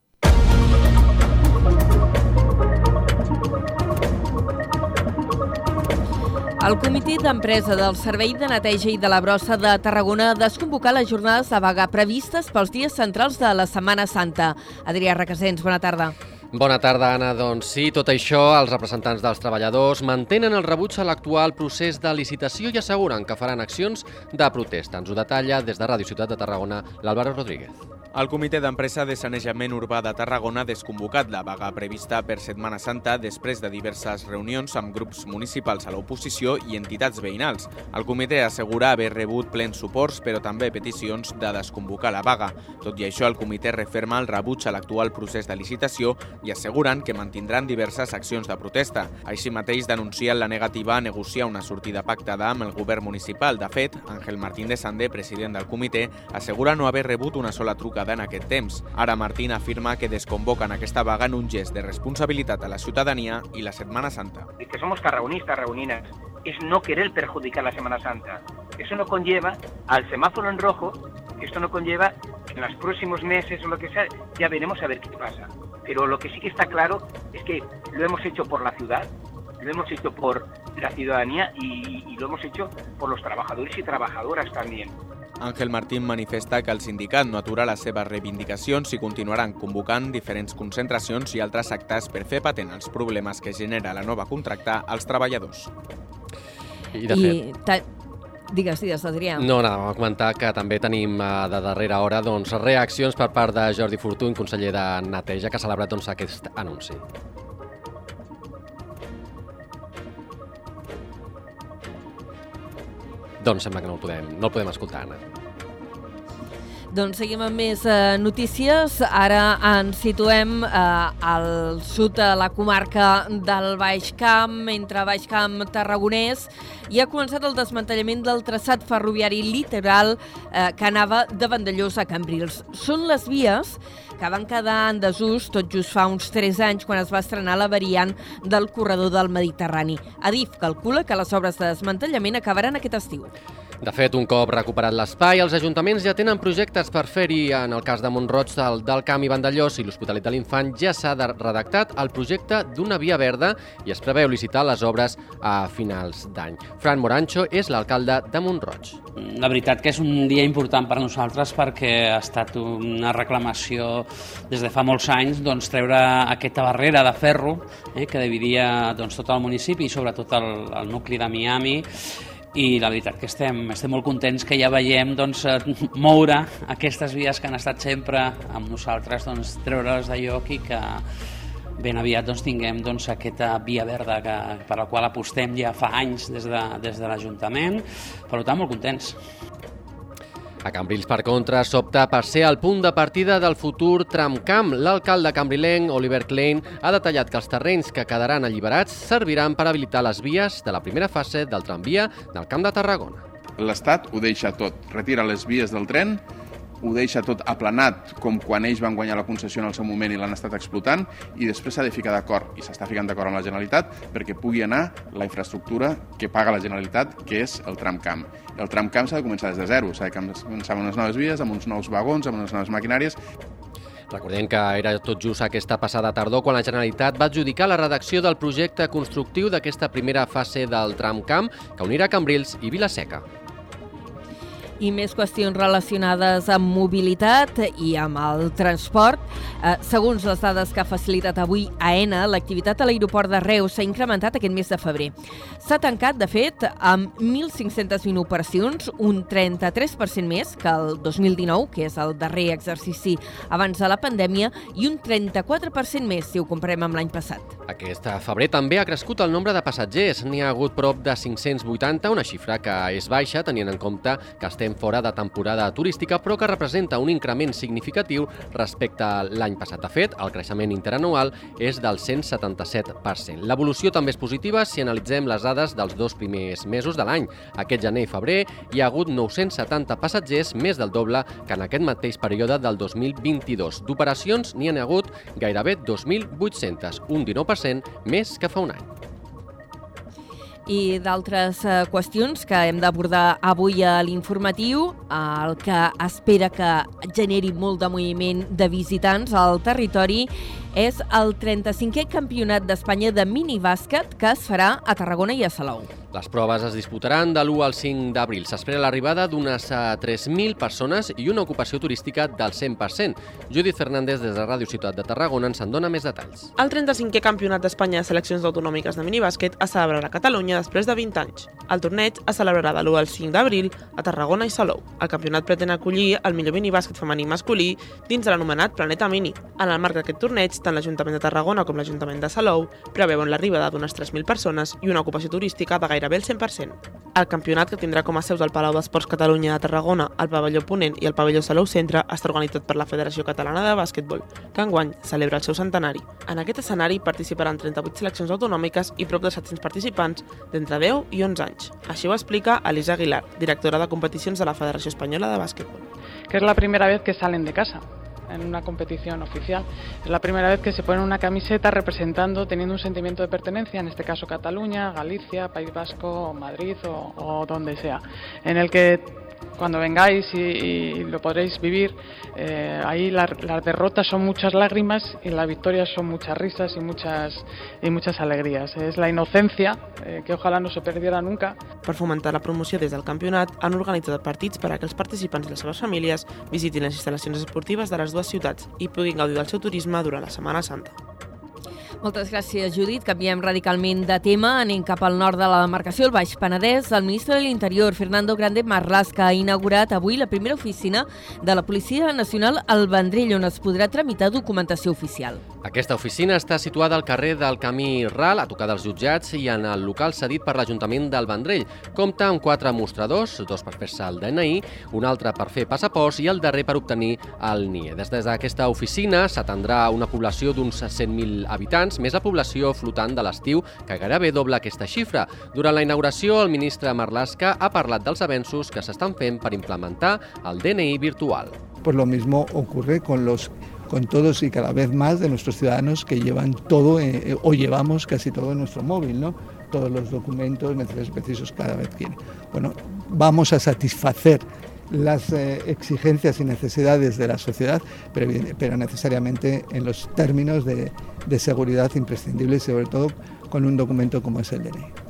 El comitè d'empresa del Servei de Neteja i de la Brossa de Tarragona ha desconvocat les jornades de vaga previstes pels dies centrals de la Setmana Santa. Adrià Requesens, bona tarda. Bona tarda, Anna. Doncs sí, tot això, els representants dels treballadors mantenen el rebuig a l'actual procés de licitació i asseguren que faran accions de protesta. Ens ho detalla des de Ràdio Ciutat de Tarragona l'Àlvaro Rodríguez. El Comitè d'Empresa de Sanejament Urbà de Tarragona ha desconvocat la vaga prevista per Setmana Santa després de diverses reunions amb grups municipals a l'oposició i entitats veïnals. El comitè assegura haver rebut plens suports, però també peticions de desconvocar la vaga. Tot i això, el comitè referma el rebuig a l'actual procés de licitació i asseguren que mantindran diverses accions de protesta. Així mateix denuncien la negativa a negociar una sortida pactada amb el govern municipal. De fet, Àngel Martín de Sandé, president del comitè, assegura no haver rebut una sola trucada en aquest temps. Ara Martín afirma que desconvoquen aquesta vaga en un gest de responsabilitat a la ciutadania i la Setmana Santa. que somos tarragonistas, tarragoninas, es no querer perjudicar la Semana Santa. Eso no conlleva al semáforo en rojo, esto no conlleva en los próximos meses o lo que sea, ya veremos a ver qué pasa. Pero lo que sí que está claro es que lo hemos hecho por la ciudad, lo hemos hecho por la ciudadanía y, y lo hemos hecho por los trabajadores y trabajadoras también. Àngel Martín manifesta que el sindicat no atura les seves reivindicacions i continuaran convocant diferents concentracions i altres actes per fer patent els problemes que genera la nova contracta als treballadors. I, de fet... ta... Digues, digues, Adrià. No, anava a comentar que també tenim eh, de darrera hora doncs, reaccions per part de Jordi Fortuny, conseller de Neteja, que ha celebrat doncs, aquest anunci. Doncs sembla que no el podem, no el podem escoltar, Anna. Doncs seguim amb més eh, notícies. Ara ens situem eh, al sud de la comarca del Baix Camp, entre Baix Camp Tarragonès, i ha començat el desmantellament del traçat ferroviari litoral eh, que anava de Vandellós a Cambrils. Són les vies que van quedar en desús tot just fa uns 3 anys quan es va estrenar la variant del corredor del Mediterrani. Adif calcula que les obres de desmantellament acabaran aquest estiu. De fet, un cop recuperat l'espai, els ajuntaments ja tenen projectes per fer-hi. En el cas de Montroig del, del Camp i Vandellós i l'Hospitalet de l'Infant ja s'ha redactat el projecte d'una via verda i es preveu licitar les obres a finals d'any. Fran Morancho és l'alcalde de Montroig. La veritat que és un dia important per nosaltres perquè ha estat una reclamació des de fa molts anys doncs, treure aquesta barrera de ferro eh, que dividia doncs, tot el municipi i sobretot el, el nucli de Miami i la veritat que estem, estem molt contents que ja veiem doncs, eh, moure aquestes vies que han estat sempre amb nosaltres, doncs, treure-les de lloc i que ben aviat doncs, tinguem doncs, aquesta via verda que, per la qual apostem ja fa anys des de, des de l'Ajuntament. Per tant, molt contents. A Cambrils, per contra, s'opta per ser el punt de partida del futur tramcamp. L'alcalde cambrilenc, Oliver Klein, ha detallat que els terrenys que quedaran alliberats serviran per habilitar les vies de la primera fase del tramvia del Camp de Tarragona. L'Estat ho deixa tot, retira les vies del tren, ho deixa tot aplanat com quan ells van guanyar la concessió en el seu moment i l'han estat explotant i després s'ha de ficar d'acord i s'està ficant d'acord amb la Generalitat perquè pugui anar la infraestructura que paga la Generalitat, que és el tramcamp. El tramcamp s'ha de començar des de zero, s'ha de començar amb unes noves vies, amb uns nous vagons, amb unes noves maquinàries. Recordem que era tot just aquesta passada tardor quan la Generalitat va adjudicar la redacció del projecte constructiu d'aquesta primera fase del tramcamp que unirà Cambrils i Vilaseca i més qüestions relacionades amb mobilitat i amb el transport. Eh, segons les dades que ha facilitat avui AENA, l'activitat a l'aeroport de Reus s'ha incrementat aquest mes de febrer. S'ha tancat, de fet, amb 1.520 operacions, un 33% més que el 2019, que és el darrer exercici abans de la pandèmia, i un 34% més si ho comparem amb l'any passat. Aquest febrer també ha crescut el nombre de passatgers. N'hi ha hagut prop de 580, una xifra que és baixa tenint en compte que estem de temporada turística, però que representa un increment significatiu respecte a l'any passat. De fet, el creixement interanual és del 177%. L'evolució també és positiva si analitzem les dades dels dos primers mesos de l'any. Aquest gener i febrer hi ha hagut 970 passatgers, més del doble que en aquest mateix període del 2022. D'operacions n'hi ha hagut gairebé 2.800, un 19% més que fa un any i d'altres eh, qüestions que hem d'abordar avui a l'informatiu, el que espera que generi molt de moviment de visitants al territori és el 35è Campionat d'Espanya de minibàsquet que es farà a Tarragona i a Salou. Les proves es disputaran de l'1 al 5 d'abril. S'espera l'arribada d'unes eh, 3.000 persones i una ocupació turística del 100%. Judit Fernández, des de Ràdio Ciutat de Tarragona, ens en dona més detalls. El 35è Campionat d'Espanya de Seleccions Autonòmiques de Minibàsquet es celebrarà a Catalunya després de 20 anys. El torneig es celebrarà de l'1 al 5 d'abril a Tarragona i Salou. El campionat pretén acollir el millor minibàsquet femení i masculí dins de l'anomenat Planeta Mini. En el marc d'aquest torneig, tant l'Ajuntament de Tarragona com l'Ajuntament de Salou preveuen l'arribada d'unes 3.000 persones i una ocupació turística de gairebé el 100%. El campionat, que tindrà com a seus el Palau d'Esports Catalunya de Tarragona, el pavelló Ponent i el pavelló Salou Centre, està organitzat per la Federació Catalana de Bàsquetbol, que enguany celebra el seu centenari. En aquest escenari participaran 38 seleccions autonòmiques i prop de 700 participants d'entre 10 i 11 anys. Així ho explica Elisa Aguilar, directora de competicions de la Federació Espanyola de Bàsquetbol. que es la primera vez que salen de casa en una competición oficial. Es la primera vez que se ponen una camiseta representando, teniendo un sentimiento de pertenencia, en este caso Cataluña, Galicia, País Vasco, Madrid o, o donde sea, en el que cuando vengáis y, y lo podréis vivir, eh, ahí la- las derrotas son muchas lágrimas y las victorias son muchas risas y muchas, y muchas alegrías. Es la inocencia eh, que ojalá no se perdiera nunca. Per fomentar la promoció des del campionat, han organitzat partits per a que els participants i les seves famílies visitin les instal·lacions esportives de les dues ciutats i puguin gaudir del seu turisme durant la Setmana Santa. Moltes gràcies, Judit. Canviem radicalment de tema. Anem cap al nord de la demarcació, el Baix Penedès. El ministre de l'Interior, Fernando Grande Marlaska, ha inaugurat avui la primera oficina de la Policia Nacional al Vendrell, on es podrà tramitar documentació oficial. Aquesta oficina està situada al carrer del Camí Ral, a tocar dels jutjats, i en el local cedit per l'Ajuntament del Vendrell. Compta amb quatre mostradors, dos per fer-se el DNI, un altre per fer passaports i el darrer per obtenir el NIE. Des d'aquesta oficina s'atendrà una població d'uns 100.000 habitants, més la població flotant de l'estiu, que gairebé dobla aquesta xifra. Durant la inauguració, el ministre Marlaska ha parlat dels avenços que s'estan fent per implementar el DNI virtual. Pues lo mismo ocurre con los con todos y cada vez más de nuestros ciudadanos que llevan todo eh, o llevamos casi todo en nuestro móvil, ¿no? Todos los documentos necesarios precisos cada vez tienen. Bueno, vamos a satisfacer las eh, exigencias y necesidades de la sociedad, pero, necesariamente en los términos de, de seguridad imprescindibles sobre todo con un documento como es el DNI.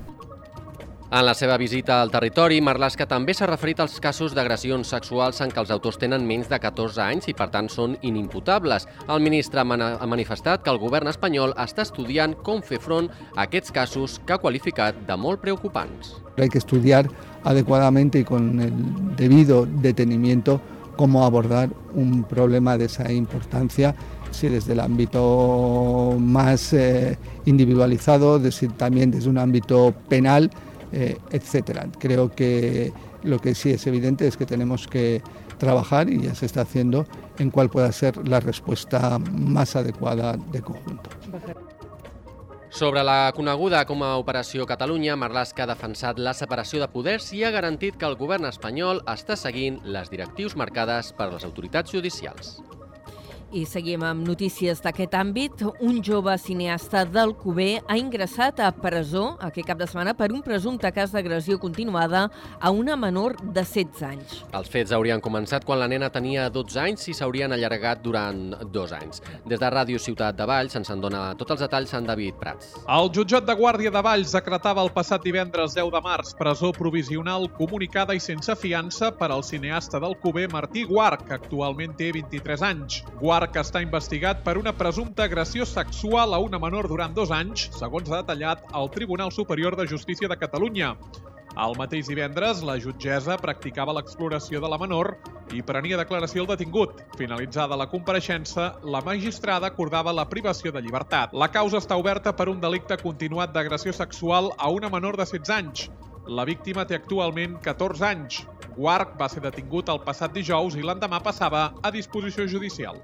En la seva visita al territori, Marlaska també s'ha referit als casos d'agressions sexuals en què els autors tenen menys de 14 anys i, per tant, són inimputables. El ministre ha manifestat que el govern espanyol està estudiant com fer front a aquests casos que ha qualificat de molt preocupants. Hay que estudiar adecuadamente y con el debido detenimiento cómo abordar un problema de esa importancia, si desde el ámbito más eh, individualizado, desde- también desde un ámbito penal, eh, etcétera. Creo que lo que sí es evidente es que tenemos que trabajar, y ya se está haciendo, en cuál pueda ser la respuesta más adecuada de conjunto. Sobre la coneguda com a Operació Catalunya, Marlaska ha defensat la separació de poders i ha garantit que el govern espanyol està seguint les directius marcades per les autoritats judicials. I seguim amb notícies d'aquest àmbit. Un jove cineasta d'Alcover ha ingressat a presó aquest cap de setmana per un presumpte cas d'agressió continuada a una menor de 16 anys. Els fets haurien començat quan la nena tenia 12 anys i s'haurien allargat durant dos anys. Des de Ràdio Ciutat de Valls ens en dona tots els detalls en David Prats. El jutjat de Guàrdia de Valls decretava el passat divendres 10 de març presó provisional comunicada i sense fiança per al cineasta del Cuber Martí Guarc, que actualment té 23 anys. Guarc està investigat per una presumpta agressió sexual a una menor durant dos anys, segons ha detallat el Tribunal Superior de Justícia de Catalunya. El mateix divendres, la jutgessa practicava l'exploració de la menor i prenia declaració al detingut. Finalitzada la compareixença, la magistrada acordava la privació de llibertat. La causa està oberta per un delicte continuat d'agressió sexual a una menor de 16 anys. La víctima té actualment 14 anys. Guarc va ser detingut el passat dijous i l'endemà passava a disposició judicial.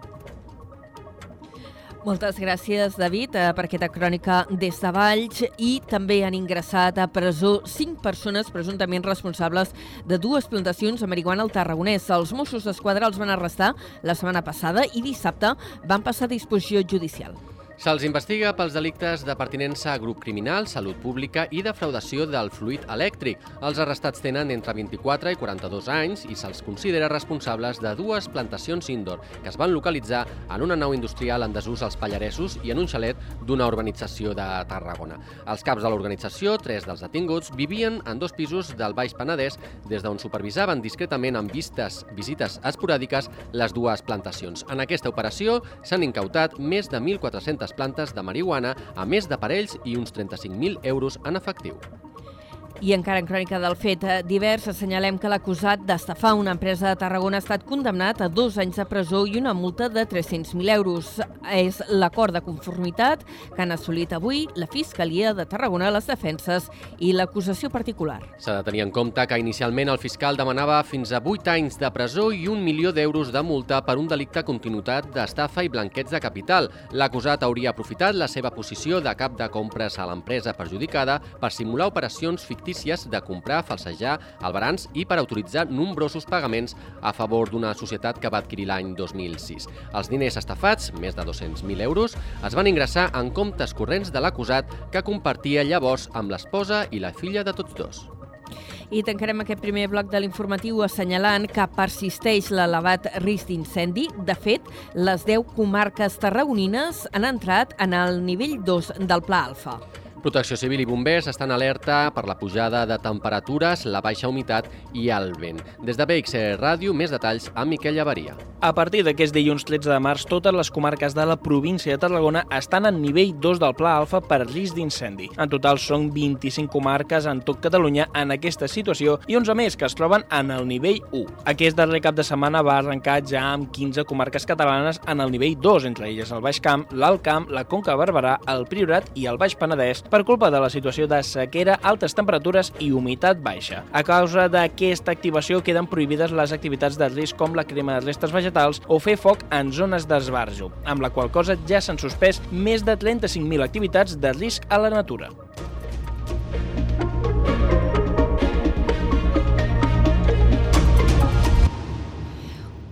Moltes gràcies, David, eh, per aquesta crònica des de Valls i també han ingressat a presó cinc persones presumptament responsables de dues plantacions de marihuana al Tarragonès. Els Mossos d'Esquadra els van arrestar la setmana passada i dissabte van passar a disposició judicial. Se'ls investiga pels delictes de pertinença a grup criminal, salut pública i defraudació del fluid elèctric. Els arrestats tenen entre 24 i 42 anys i se'ls considera responsables de dues plantacions indoor que es van localitzar en una nau industrial en desús als Pallaresos i en un xalet d'una urbanització de Tarragona. Els caps de l'organització, tres dels detinguts, vivien en dos pisos del Baix Penedès des d'on supervisaven discretament amb vistes, visites esporàdiques les dues plantacions. En aquesta operació s'han incautat més de 1.400 plantes de marihuana, a més d'aparells i uns 35.000 euros en efectiu. I encara en crònica del fet eh, divers, assenyalem que l'acusat d'estafar una empresa de Tarragona ha estat condemnat a dos anys de presó i una multa de 300.000 euros. És l'acord de conformitat que han assolit avui la Fiscalia de Tarragona, les defenses i l'acusació particular. S'ha de tenir en compte que inicialment el fiscal demanava fins a 8 anys de presó i un milió d'euros de multa per un delicte continuïtat d'estafa i blanqueig de capital. L'acusat hauria aprofitat la seva posició de cap de compres a l'empresa perjudicada per simular operacions fictícies de comprar, falsejar, albarans i per autoritzar nombrosos pagaments a favor d'una societat que va adquirir l'any 2006. Els diners estafats, més de 200.000 euros, es van ingressar en comptes corrents de l'acusat que compartia llavors amb l'esposa i la filla de tots dos. I tancarem aquest primer bloc de l'informatiu assenyalant que persisteix l'elevat risc d'incendi. De fet, les 10 comarques tarragonines han entrat en el nivell 2 del Pla Alfa. Protecció Civil i bombers estan alerta per la pujada de temperatures, la baixa humitat i el vent. Des de BXR Ràdio, més detalls amb Miquel Llavaria. A partir d'aquest dilluns 13 de març, totes les comarques de la província de Tarragona estan en nivell 2 del Pla Alfa per risc d'incendi. En total són 25 comarques en tot Catalunya en aquesta situació i 11 més que es troben en el nivell 1. Aquest darrer cap de setmana va arrencar ja amb 15 comarques catalanes en el nivell 2, entre elles el Baix Camp, l'Alt Camp, la Conca Barberà, el Priorat i el Baix Penedès, per culpa de la situació de sequera, altes temperatures i humitat baixa. A causa d'aquesta activació queden prohibides les activitats de risc com la crema de restes vegetals o fer foc en zones d'esbarjo, amb la qual cosa ja s'han suspès més de 35.000 activitats de risc a la natura.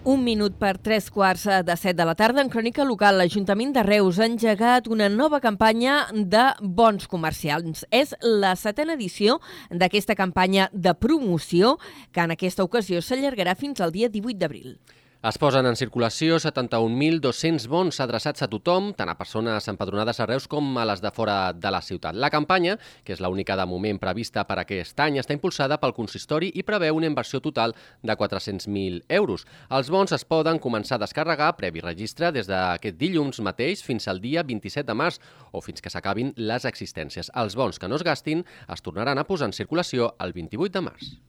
Un minut per tres quarts de set de la tarda. En crònica local, l'Ajuntament de Reus ha engegat una nova campanya de bons comercials. És la setena edició d'aquesta campanya de promoció que en aquesta ocasió s'allargarà fins al dia 18 d'abril. Es posen en circulació 71.200 bons adreçats a tothom, tant a persones empadronades a Reus com a les de fora de la ciutat. La campanya, que és l'única de moment prevista per aquest any, està impulsada pel consistori i preveu una inversió total de 400.000 euros. Els bons es poden començar a descarregar previ registre des d'aquest dilluns mateix fins al dia 27 de març o fins que s'acabin les existències. Els bons que no es gastin es tornaran a posar en circulació el 28 de març.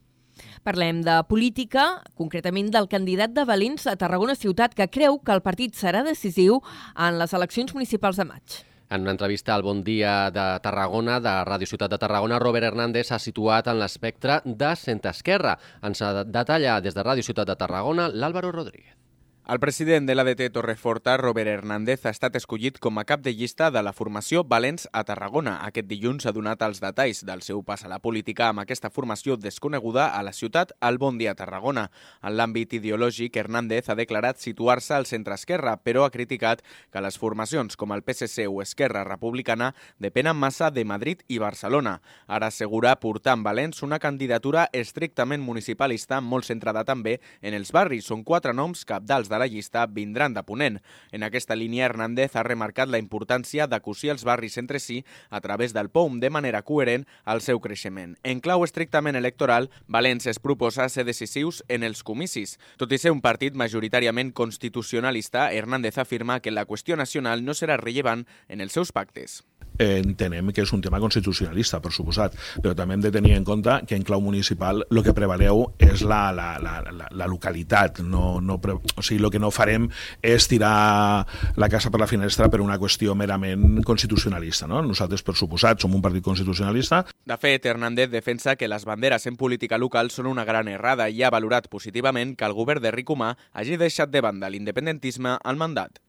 Parlem de política, concretament del candidat de Valents a Tarragona Ciutat, que creu que el partit serà decisiu en les eleccions municipals de maig. En una entrevista al Bon Dia de Tarragona, de Ràdio Ciutat de Tarragona, Robert Hernández s'ha situat en l'espectre de centre-esquerra. Ens detalla des de Ràdio Ciutat de Tarragona l'Àlvaro Rodríguez. El president de l'ADT Torreforta, Robert Hernández, ha estat escollit com a cap de llista de la formació Valents a Tarragona. Aquest dilluns ha donat els detalls del seu pas a la política amb aquesta formació desconeguda a la ciutat al Bon Dia Tarragona. En l'àmbit ideològic, Hernández ha declarat situar-se al centre-esquerra, però ha criticat que les formacions com el PSC o Esquerra Republicana depenen massa de Madrid i Barcelona. Ara assegura portar amb Valents una candidatura estrictament municipalista molt centrada també en els barris. Són quatre noms capdals de la llista vindran de Ponent. En aquesta línia, Hernández ha remarcat la importància d'acosir els barris entre si a través del POUM de manera coherent al seu creixement. En clau estrictament electoral, València es proposa ser decisius en els comicis. Tot i ser un partit majoritàriament constitucionalista, Hernández afirma que la qüestió nacional no serà rellevant en els seus pactes entenem que és un tema constitucionalista, per suposat, però també hem de tenir en compte que en clau municipal el que prevaleu és la, la, la, la, la localitat. No, no pre... o sigui, el que no farem és tirar la casa per la finestra per una qüestió merament constitucionalista. No? Nosaltres, per suposat, som un partit constitucionalista. De fet, Hernández defensa que les banderes en política local són una gran errada i ha valorat positivament que el govern de Ricomà hagi deixat de banda l'independentisme al mandat.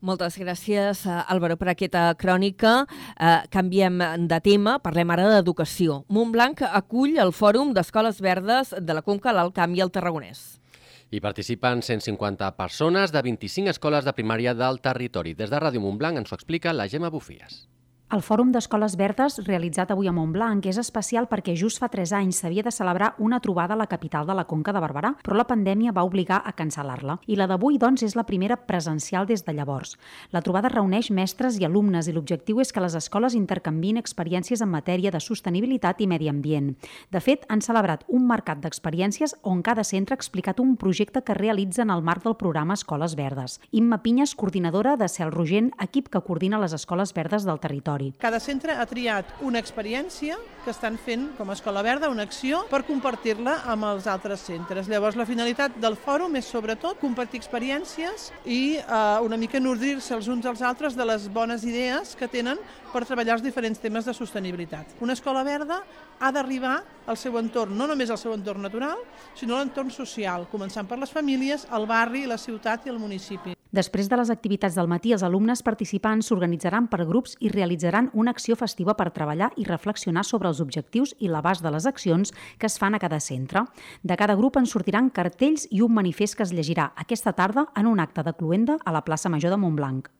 Moltes gràcies, eh, Álvaro, per aquesta crònica. Eh, canviem de tema, parlem ara d'educació. Montblanc acull el Fòrum d'Escoles Verdes de la Conca, l'Alt Camp i el Tarragonès. Hi participen 150 persones de 25 escoles de primària del territori. Des de Ràdio Montblanc ens ho explica la Gemma Bufies. El Fòrum d'Escoles Verdes, realitzat avui a Montblanc, és especial perquè just fa 3 anys s'havia de celebrar una trobada a la capital de la Conca de Barberà, però la pandèmia va obligar a cancel·lar-la. I la d'avui, doncs, és la primera presencial des de llavors. La trobada reuneix mestres i alumnes i l'objectiu és que les escoles intercanvin experiències en matèria de sostenibilitat i medi ambient. De fet, han celebrat un mercat d'experiències on cada centre ha explicat un projecte que realitza en el marc del programa Escoles Verdes. Imma Pinyes, coordinadora de Cel Rogent, equip que coordina les escoles verdes del territori territori. Cada centre ha triat una experiència que estan fent com a Escola Verda, una acció, per compartir-la amb els altres centres. Llavors, la finalitat del fòrum és sobretot compartir experiències i eh, una mica nodrir-se els uns als altres de les bones idees que tenen per treballar els diferents temes de sostenibilitat. Una escola verda ha d'arribar al seu entorn, no només al seu entorn natural, sinó a l'entorn social, començant per les famílies, el barri, la ciutat i el municipi. Després de les activitats del matí, els alumnes participants s'organitzaran per grups i realitzaran una acció festiva per treballar i reflexionar sobre els objectius i l'abast de les accions que es fan a cada centre. De cada grup en sortiran cartells i un manifest que es llegirà aquesta tarda en un acte de cluenda a la plaça Major de Montblanc.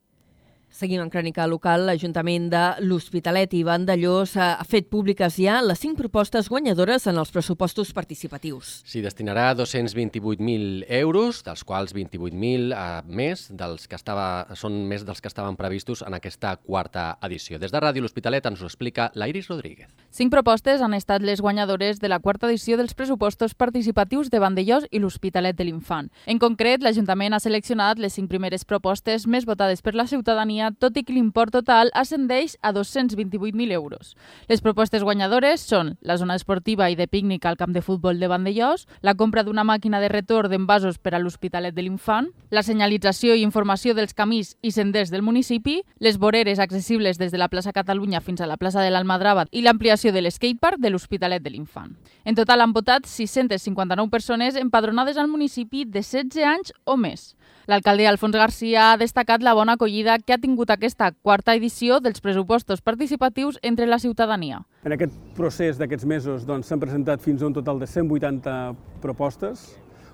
Seguim en crònica local. L'Ajuntament de l'Hospitalet i Vandellós ha fet públiques ja les cinc propostes guanyadores en els pressupostos participatius. S'hi destinarà 228.000 euros, dels quals 28.000 eh, més dels que estava, són més dels que estaven previstos en aquesta quarta edició. Des de Ràdio L'Hospitalet ens ho explica l'Iris Rodríguez. Cinc propostes han estat les guanyadores de la quarta edició dels pressupostos participatius de Vandellós i l'Hospitalet de l'Infant. En concret, l'Ajuntament ha seleccionat les cinc primeres propostes més votades per la ciutadania Catalunya, tot i que l'import total ascendeix a 228.000 euros. Les propostes guanyadores són la zona esportiva i de pícnic al camp de futbol de Vandellós, la compra d'una màquina de retorn d'envasos per a l'Hospitalet de l'Infant, la senyalització i informació dels camins i senders del municipi, les voreres accessibles des de la plaça Catalunya fins a la plaça de l'Almadrava i l'ampliació de l'escatepark de l'Hospitalet de l'Infant. En total han votat 659 persones empadronades al municipi de 16 anys o més. L'alcalde Alfons Garcia ha destacat la bona acollida que ha tingut aquesta quarta edició dels pressupostos participatius entre la ciutadania. En aquest procés d'aquests mesos doncs, s'han doncs, presentat fins a un total de 180 propostes,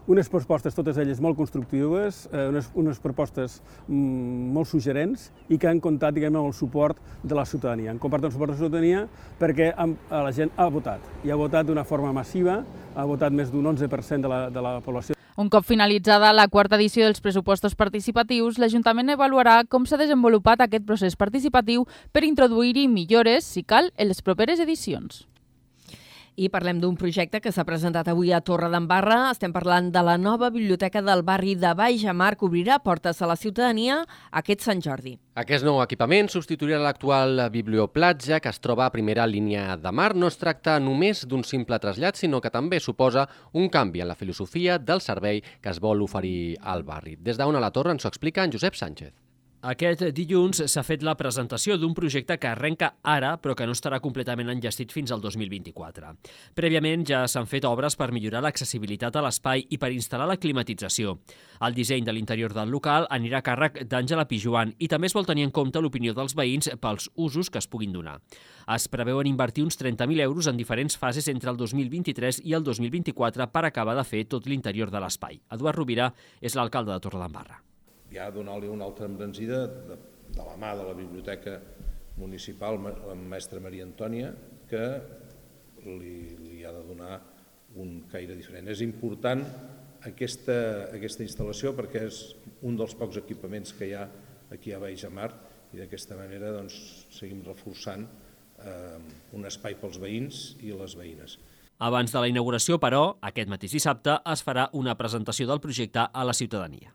unes propostes totes elles molt constructives, eh, unes, unes propostes mm, molt suggerents i que han comptat diguem, amb el suport de la ciutadania. Han compartit el suport de la ciutadania perquè han, la gent ha votat i ha votat d'una forma massiva, ha votat més d'un 11% de la, de la població un cop finalitzada la quarta edició dels pressupostos participatius, l'Ajuntament avaluarà com s'ha desenvolupat aquest procés participatiu per introduir-hi millores, si cal, en les properes edicions. I parlem d'un projecte que s'ha presentat avui a Torre d'Embarra. Estem parlant de la nova biblioteca del barri de Baixamar que obrirà portes a la ciutadania aquest Sant Jordi. Aquest nou equipament substituirà l'actual biblioplatja que es troba a primera línia de mar. No es tracta només d'un simple trasllat, sinó que també suposa un canvi en la filosofia del servei que es vol oferir al barri. Des d'on a la torre ens ho explica en Josep Sánchez. Aquest dilluns s'ha fet la presentació d'un projecte que arrenca ara, però que no estarà completament enllestit fins al 2024. Prèviament ja s'han fet obres per millorar l'accessibilitat a l'espai i per instal·lar la climatització. El disseny de l'interior del local anirà a càrrec d'Àngela Pijuan i també es vol tenir en compte l'opinió dels veïns pels usos que es puguin donar. Es preveuen invertir uns 30.000 euros en diferents fases entre el 2023 i el 2024 per acabar de fer tot l'interior de l'espai. Eduard Rovira és l'alcalde de Torredembarra ja donar-li una altra embranzida de, de la mà de la Biblioteca Municipal, la mestra Maria Antònia, que li, li ha de donar un caire diferent. És important aquesta, aquesta instal·lació perquè és un dels pocs equipaments que hi ha aquí a Baix Mar i d'aquesta manera doncs, seguim reforçant eh, un espai pels veïns i les veïnes. Abans de la inauguració, però, aquest mateix dissabte es farà una presentació del projecte a la ciutadania.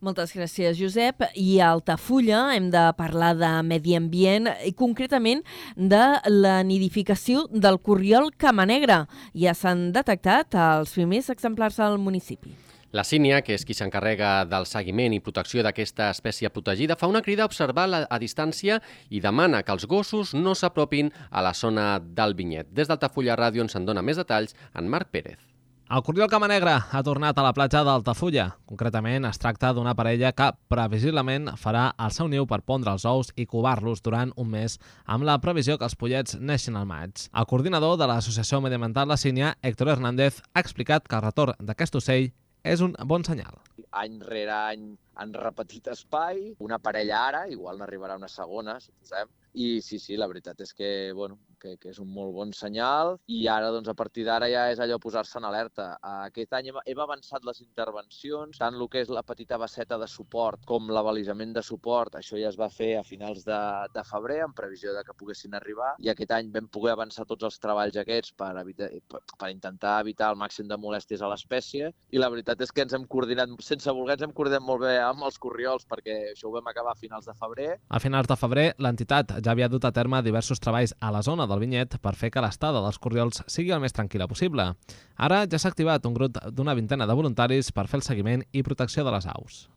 Moltes gràcies, Josep. I a Altafulla hem de parlar de medi ambient i concretament de la nidificació del corriol camanegra. Ja s'han detectat els primers exemplars al municipi. La Sínia, que és qui s'encarrega del seguiment i protecció d'aquesta espècie protegida, fa una crida a observar la, a distància i demana que els gossos no s'apropin a la zona del vinyet. Des d'Altafulla Ràdio ens en dona més detalls en Marc Pérez. El Corriol Camanegra ha tornat a la platja d'Altafulla. Concretament, es tracta d'una parella que previsiblement farà el seu niu per pondre els ous i covar-los durant un mes, amb la previsió que els pollets neixin al maig. El coordinador de l'Associació Mediamental La Sínia, Héctor Hernández, ha explicat que el retorn d'aquest ocell és un bon senyal. Any rere any han repetit espai, una parella ara, igual n'arribarà una segona, suposem, i sí, sí, la veritat és que, bueno, que, que és un molt bon senyal. I ara, doncs, a partir d'ara ja és allò posar-se en alerta. Aquest any hem, hem avançat les intervencions, tant el que és la petita basseta de suport com l'avalisament de suport, això ja es va fer a finals de, de febrer, en previsió de que poguessin arribar, i aquest any vam poder avançar tots els treballs aquests per, evitar, per, per intentar evitar el màxim de molèsties a l'espècie, i la veritat és que ens hem coordinat, sense voler, ens hem coordinat molt bé amb els corriols, perquè això ho vam acabar a finals de febrer. A finals de febrer, l'entitat ja havia dut a terme diversos treballs a la zona del vinyet per fer que l'estada dels corriols sigui el més tranquil·la possible. Ara ja s'ha activat un grup d'una vintena de voluntaris per fer el seguiment i protecció de les aus.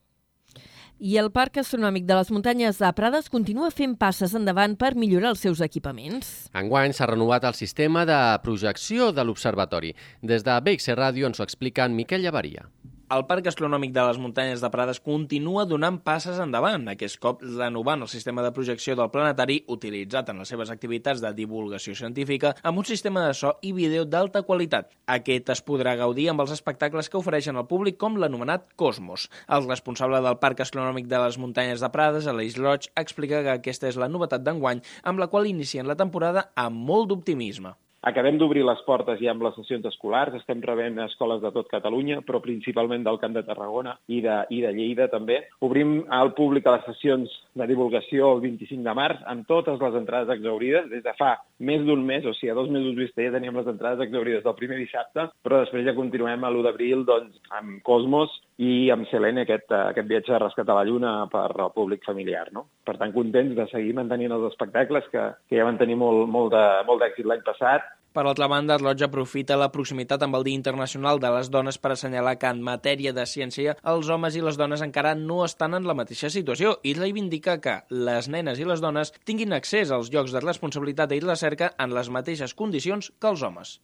I el Parc Astronòmic de les Muntanyes de Prades continua fent passes endavant per millorar els seus equipaments. Enguany s'ha renovat el sistema de projecció de l'observatori. Des de BXC Ràdio ens ho explica en Miquel Llavaria. El Parc Astronòmic de les Muntanyes de Prades continua donant passes endavant, aquest cop renovant el sistema de projecció del planetari utilitzat en les seves activitats de divulgació científica amb un sistema de so i vídeo d'alta qualitat. Aquest es podrà gaudir amb els espectacles que ofereixen al públic com l'anomenat Cosmos. El responsable del Parc Astronòmic de les Muntanyes de Prades, Aleix Roig, explica que aquesta és la novetat d'enguany amb la qual inicien la temporada amb molt d'optimisme. Acabem d'obrir les portes ja amb les sessions escolars, estem rebent escoles de tot Catalunya, però principalment del Camp de Tarragona i de, i de Lleida també. Obrim al públic a les sessions de divulgació el 25 de març amb totes les entrades exaurides. Des de fa més d'un mes, o sigui, a dos mesos vista ja teníem les entrades exaurides del primer dissabte, però després ja continuem a l'1 d'abril doncs, amb Cosmos i amb Selene, aquest, aquest viatge de rescat a la Lluna per al públic familiar. No? Per tant, contents de seguir mantenint els espectacles que, que ja van tenir molt, molt d'èxit l'any passat per altra banda, Roig aprofita la proximitat amb el Dia Internacional de les Dones per assenyalar que en matèria de ciència els homes i les dones encara no estan en la mateixa situació i reivindica que les nenes i les dones tinguin accés als llocs de responsabilitat i recerca en les mateixes condicions que els homes.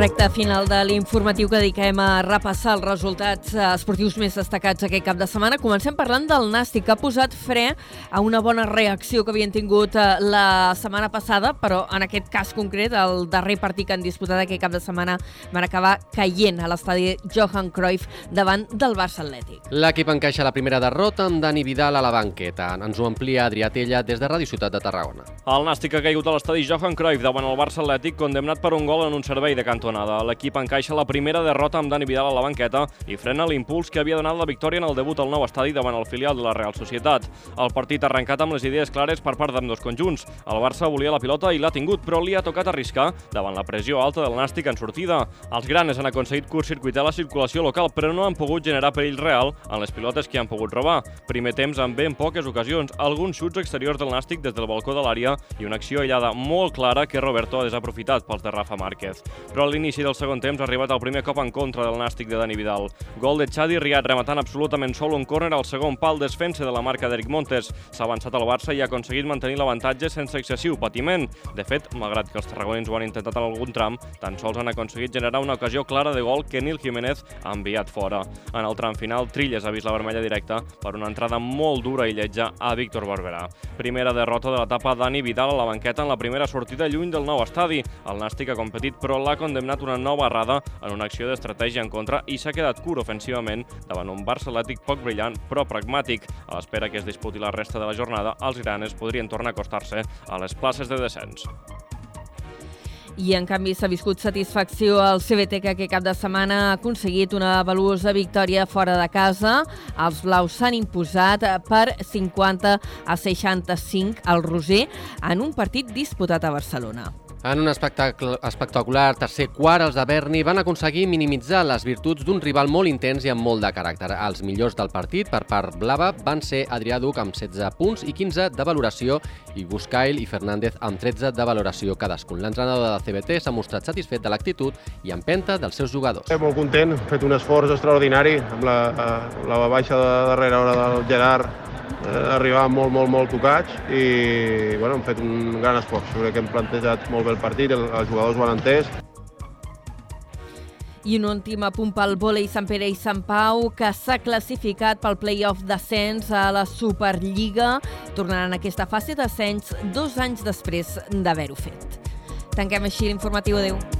Recte final de l'informatiu que dediquem a repassar els resultats esportius més destacats aquest cap de setmana. Comencem parlant del Nàstic, que ha posat fre a una bona reacció que havien tingut eh, la setmana passada, però en aquest cas concret, el darrer partit que han disputat aquest cap de setmana van acabar caient a l'estadi Johan Cruyff davant del Barça Atlètic. L'equip encaixa la primera derrota amb Dani Vidal a la banqueta. Ens ho amplia Adrià Tella des de Ràdio Ciutat de Tarragona. El Nàstic ha caigut a l'estadi Johan Cruyff davant el Barça Atlètic, condemnat per un gol en un servei de cantonada cantonada. L'equip encaixa la primera derrota amb Dani Vidal a la banqueta i frena l'impuls que havia donat la victòria en el debut al nou estadi davant el filial de la Real Societat. El partit ha arrencat amb les idees clares per part d'ambdós conjunts. El Barça volia la pilota i l'ha tingut, però li ha tocat arriscar davant la pressió alta del Nàstic en sortida. Els granes han aconseguit curtcircuitar la circulació local, però no han pogut generar perill real en les pilotes que han pogut robar. Primer temps amb ben poques ocasions, alguns xuts exteriors del Nàstic des del balcó de l'àrea i una acció aïllada molt clara que Roberto ha desaprofitat pels de Rafa Márquez. Però a l'inici del segon temps ha arribat el primer cop en contra del Nàstic de Dani Vidal. Gol de Xadi Riat rematant absolutament sol un córner al segon pal desfensa de la marca d'Eric Montes. S'ha avançat al Barça i ha aconseguit mantenir l'avantatge sense excessiu patiment. De fet, malgrat que els tarragonins ho han intentat en algun tram, tan sols han aconseguit generar una ocasió clara de gol que Nil Jiménez ha enviat fora. En el tram final, Trilles ha vist la vermella directa per una entrada molt dura i lletja a Víctor Barberà. Primera derrota de l'etapa Dani Vidal a la banqueta en la primera sortida lluny del nou estadi. El Nàstic ha competit, però l'ha condemnat una nova errada en una acció d'estratègia en contra i s'ha quedat curt ofensivament davant un Barça Atlètic poc brillant però pragmàtic. A l'espera que es disputi la resta de la jornada, els granes podrien tornar a acostar-se a les places de descens. I, en canvi, s'ha viscut satisfacció al CBT que aquest cap de setmana ha aconseguit una valuosa victòria fora de casa. Els blaus s'han imposat per 50 a 65 al Roser en un partit disputat a Barcelona. En un espectacle espectacular tercer quart, els de Berni van aconseguir minimitzar les virtuts d'un rival molt intens i amb molt de caràcter. Els millors del partit per part blava van ser Adrià Duc amb 16 punts i 15 de valoració i Buscail i Fernández amb 13 de valoració cadascun. L'entrenador de CBT s'ha mostrat satisfet de l'actitud i empenta dels seus jugadors. Molt content, fet un esforç extraordinari amb la, la baixa de darrera hora del Gerard eh, arribàvem molt, molt, molt tocats i bueno, hem fet un gran esforç. Crec que hem plantejat molt bé el partit, el, els jugadors ho han entès. I un últim apunt pel vòlei Sant Pere i Sant Pau, que s'ha classificat pel play-off d'ascens a la Superliga, tornaran a aquesta fase d'ascens dos anys després d'haver-ho fet. Tanquem així l'informatiu. Adéu.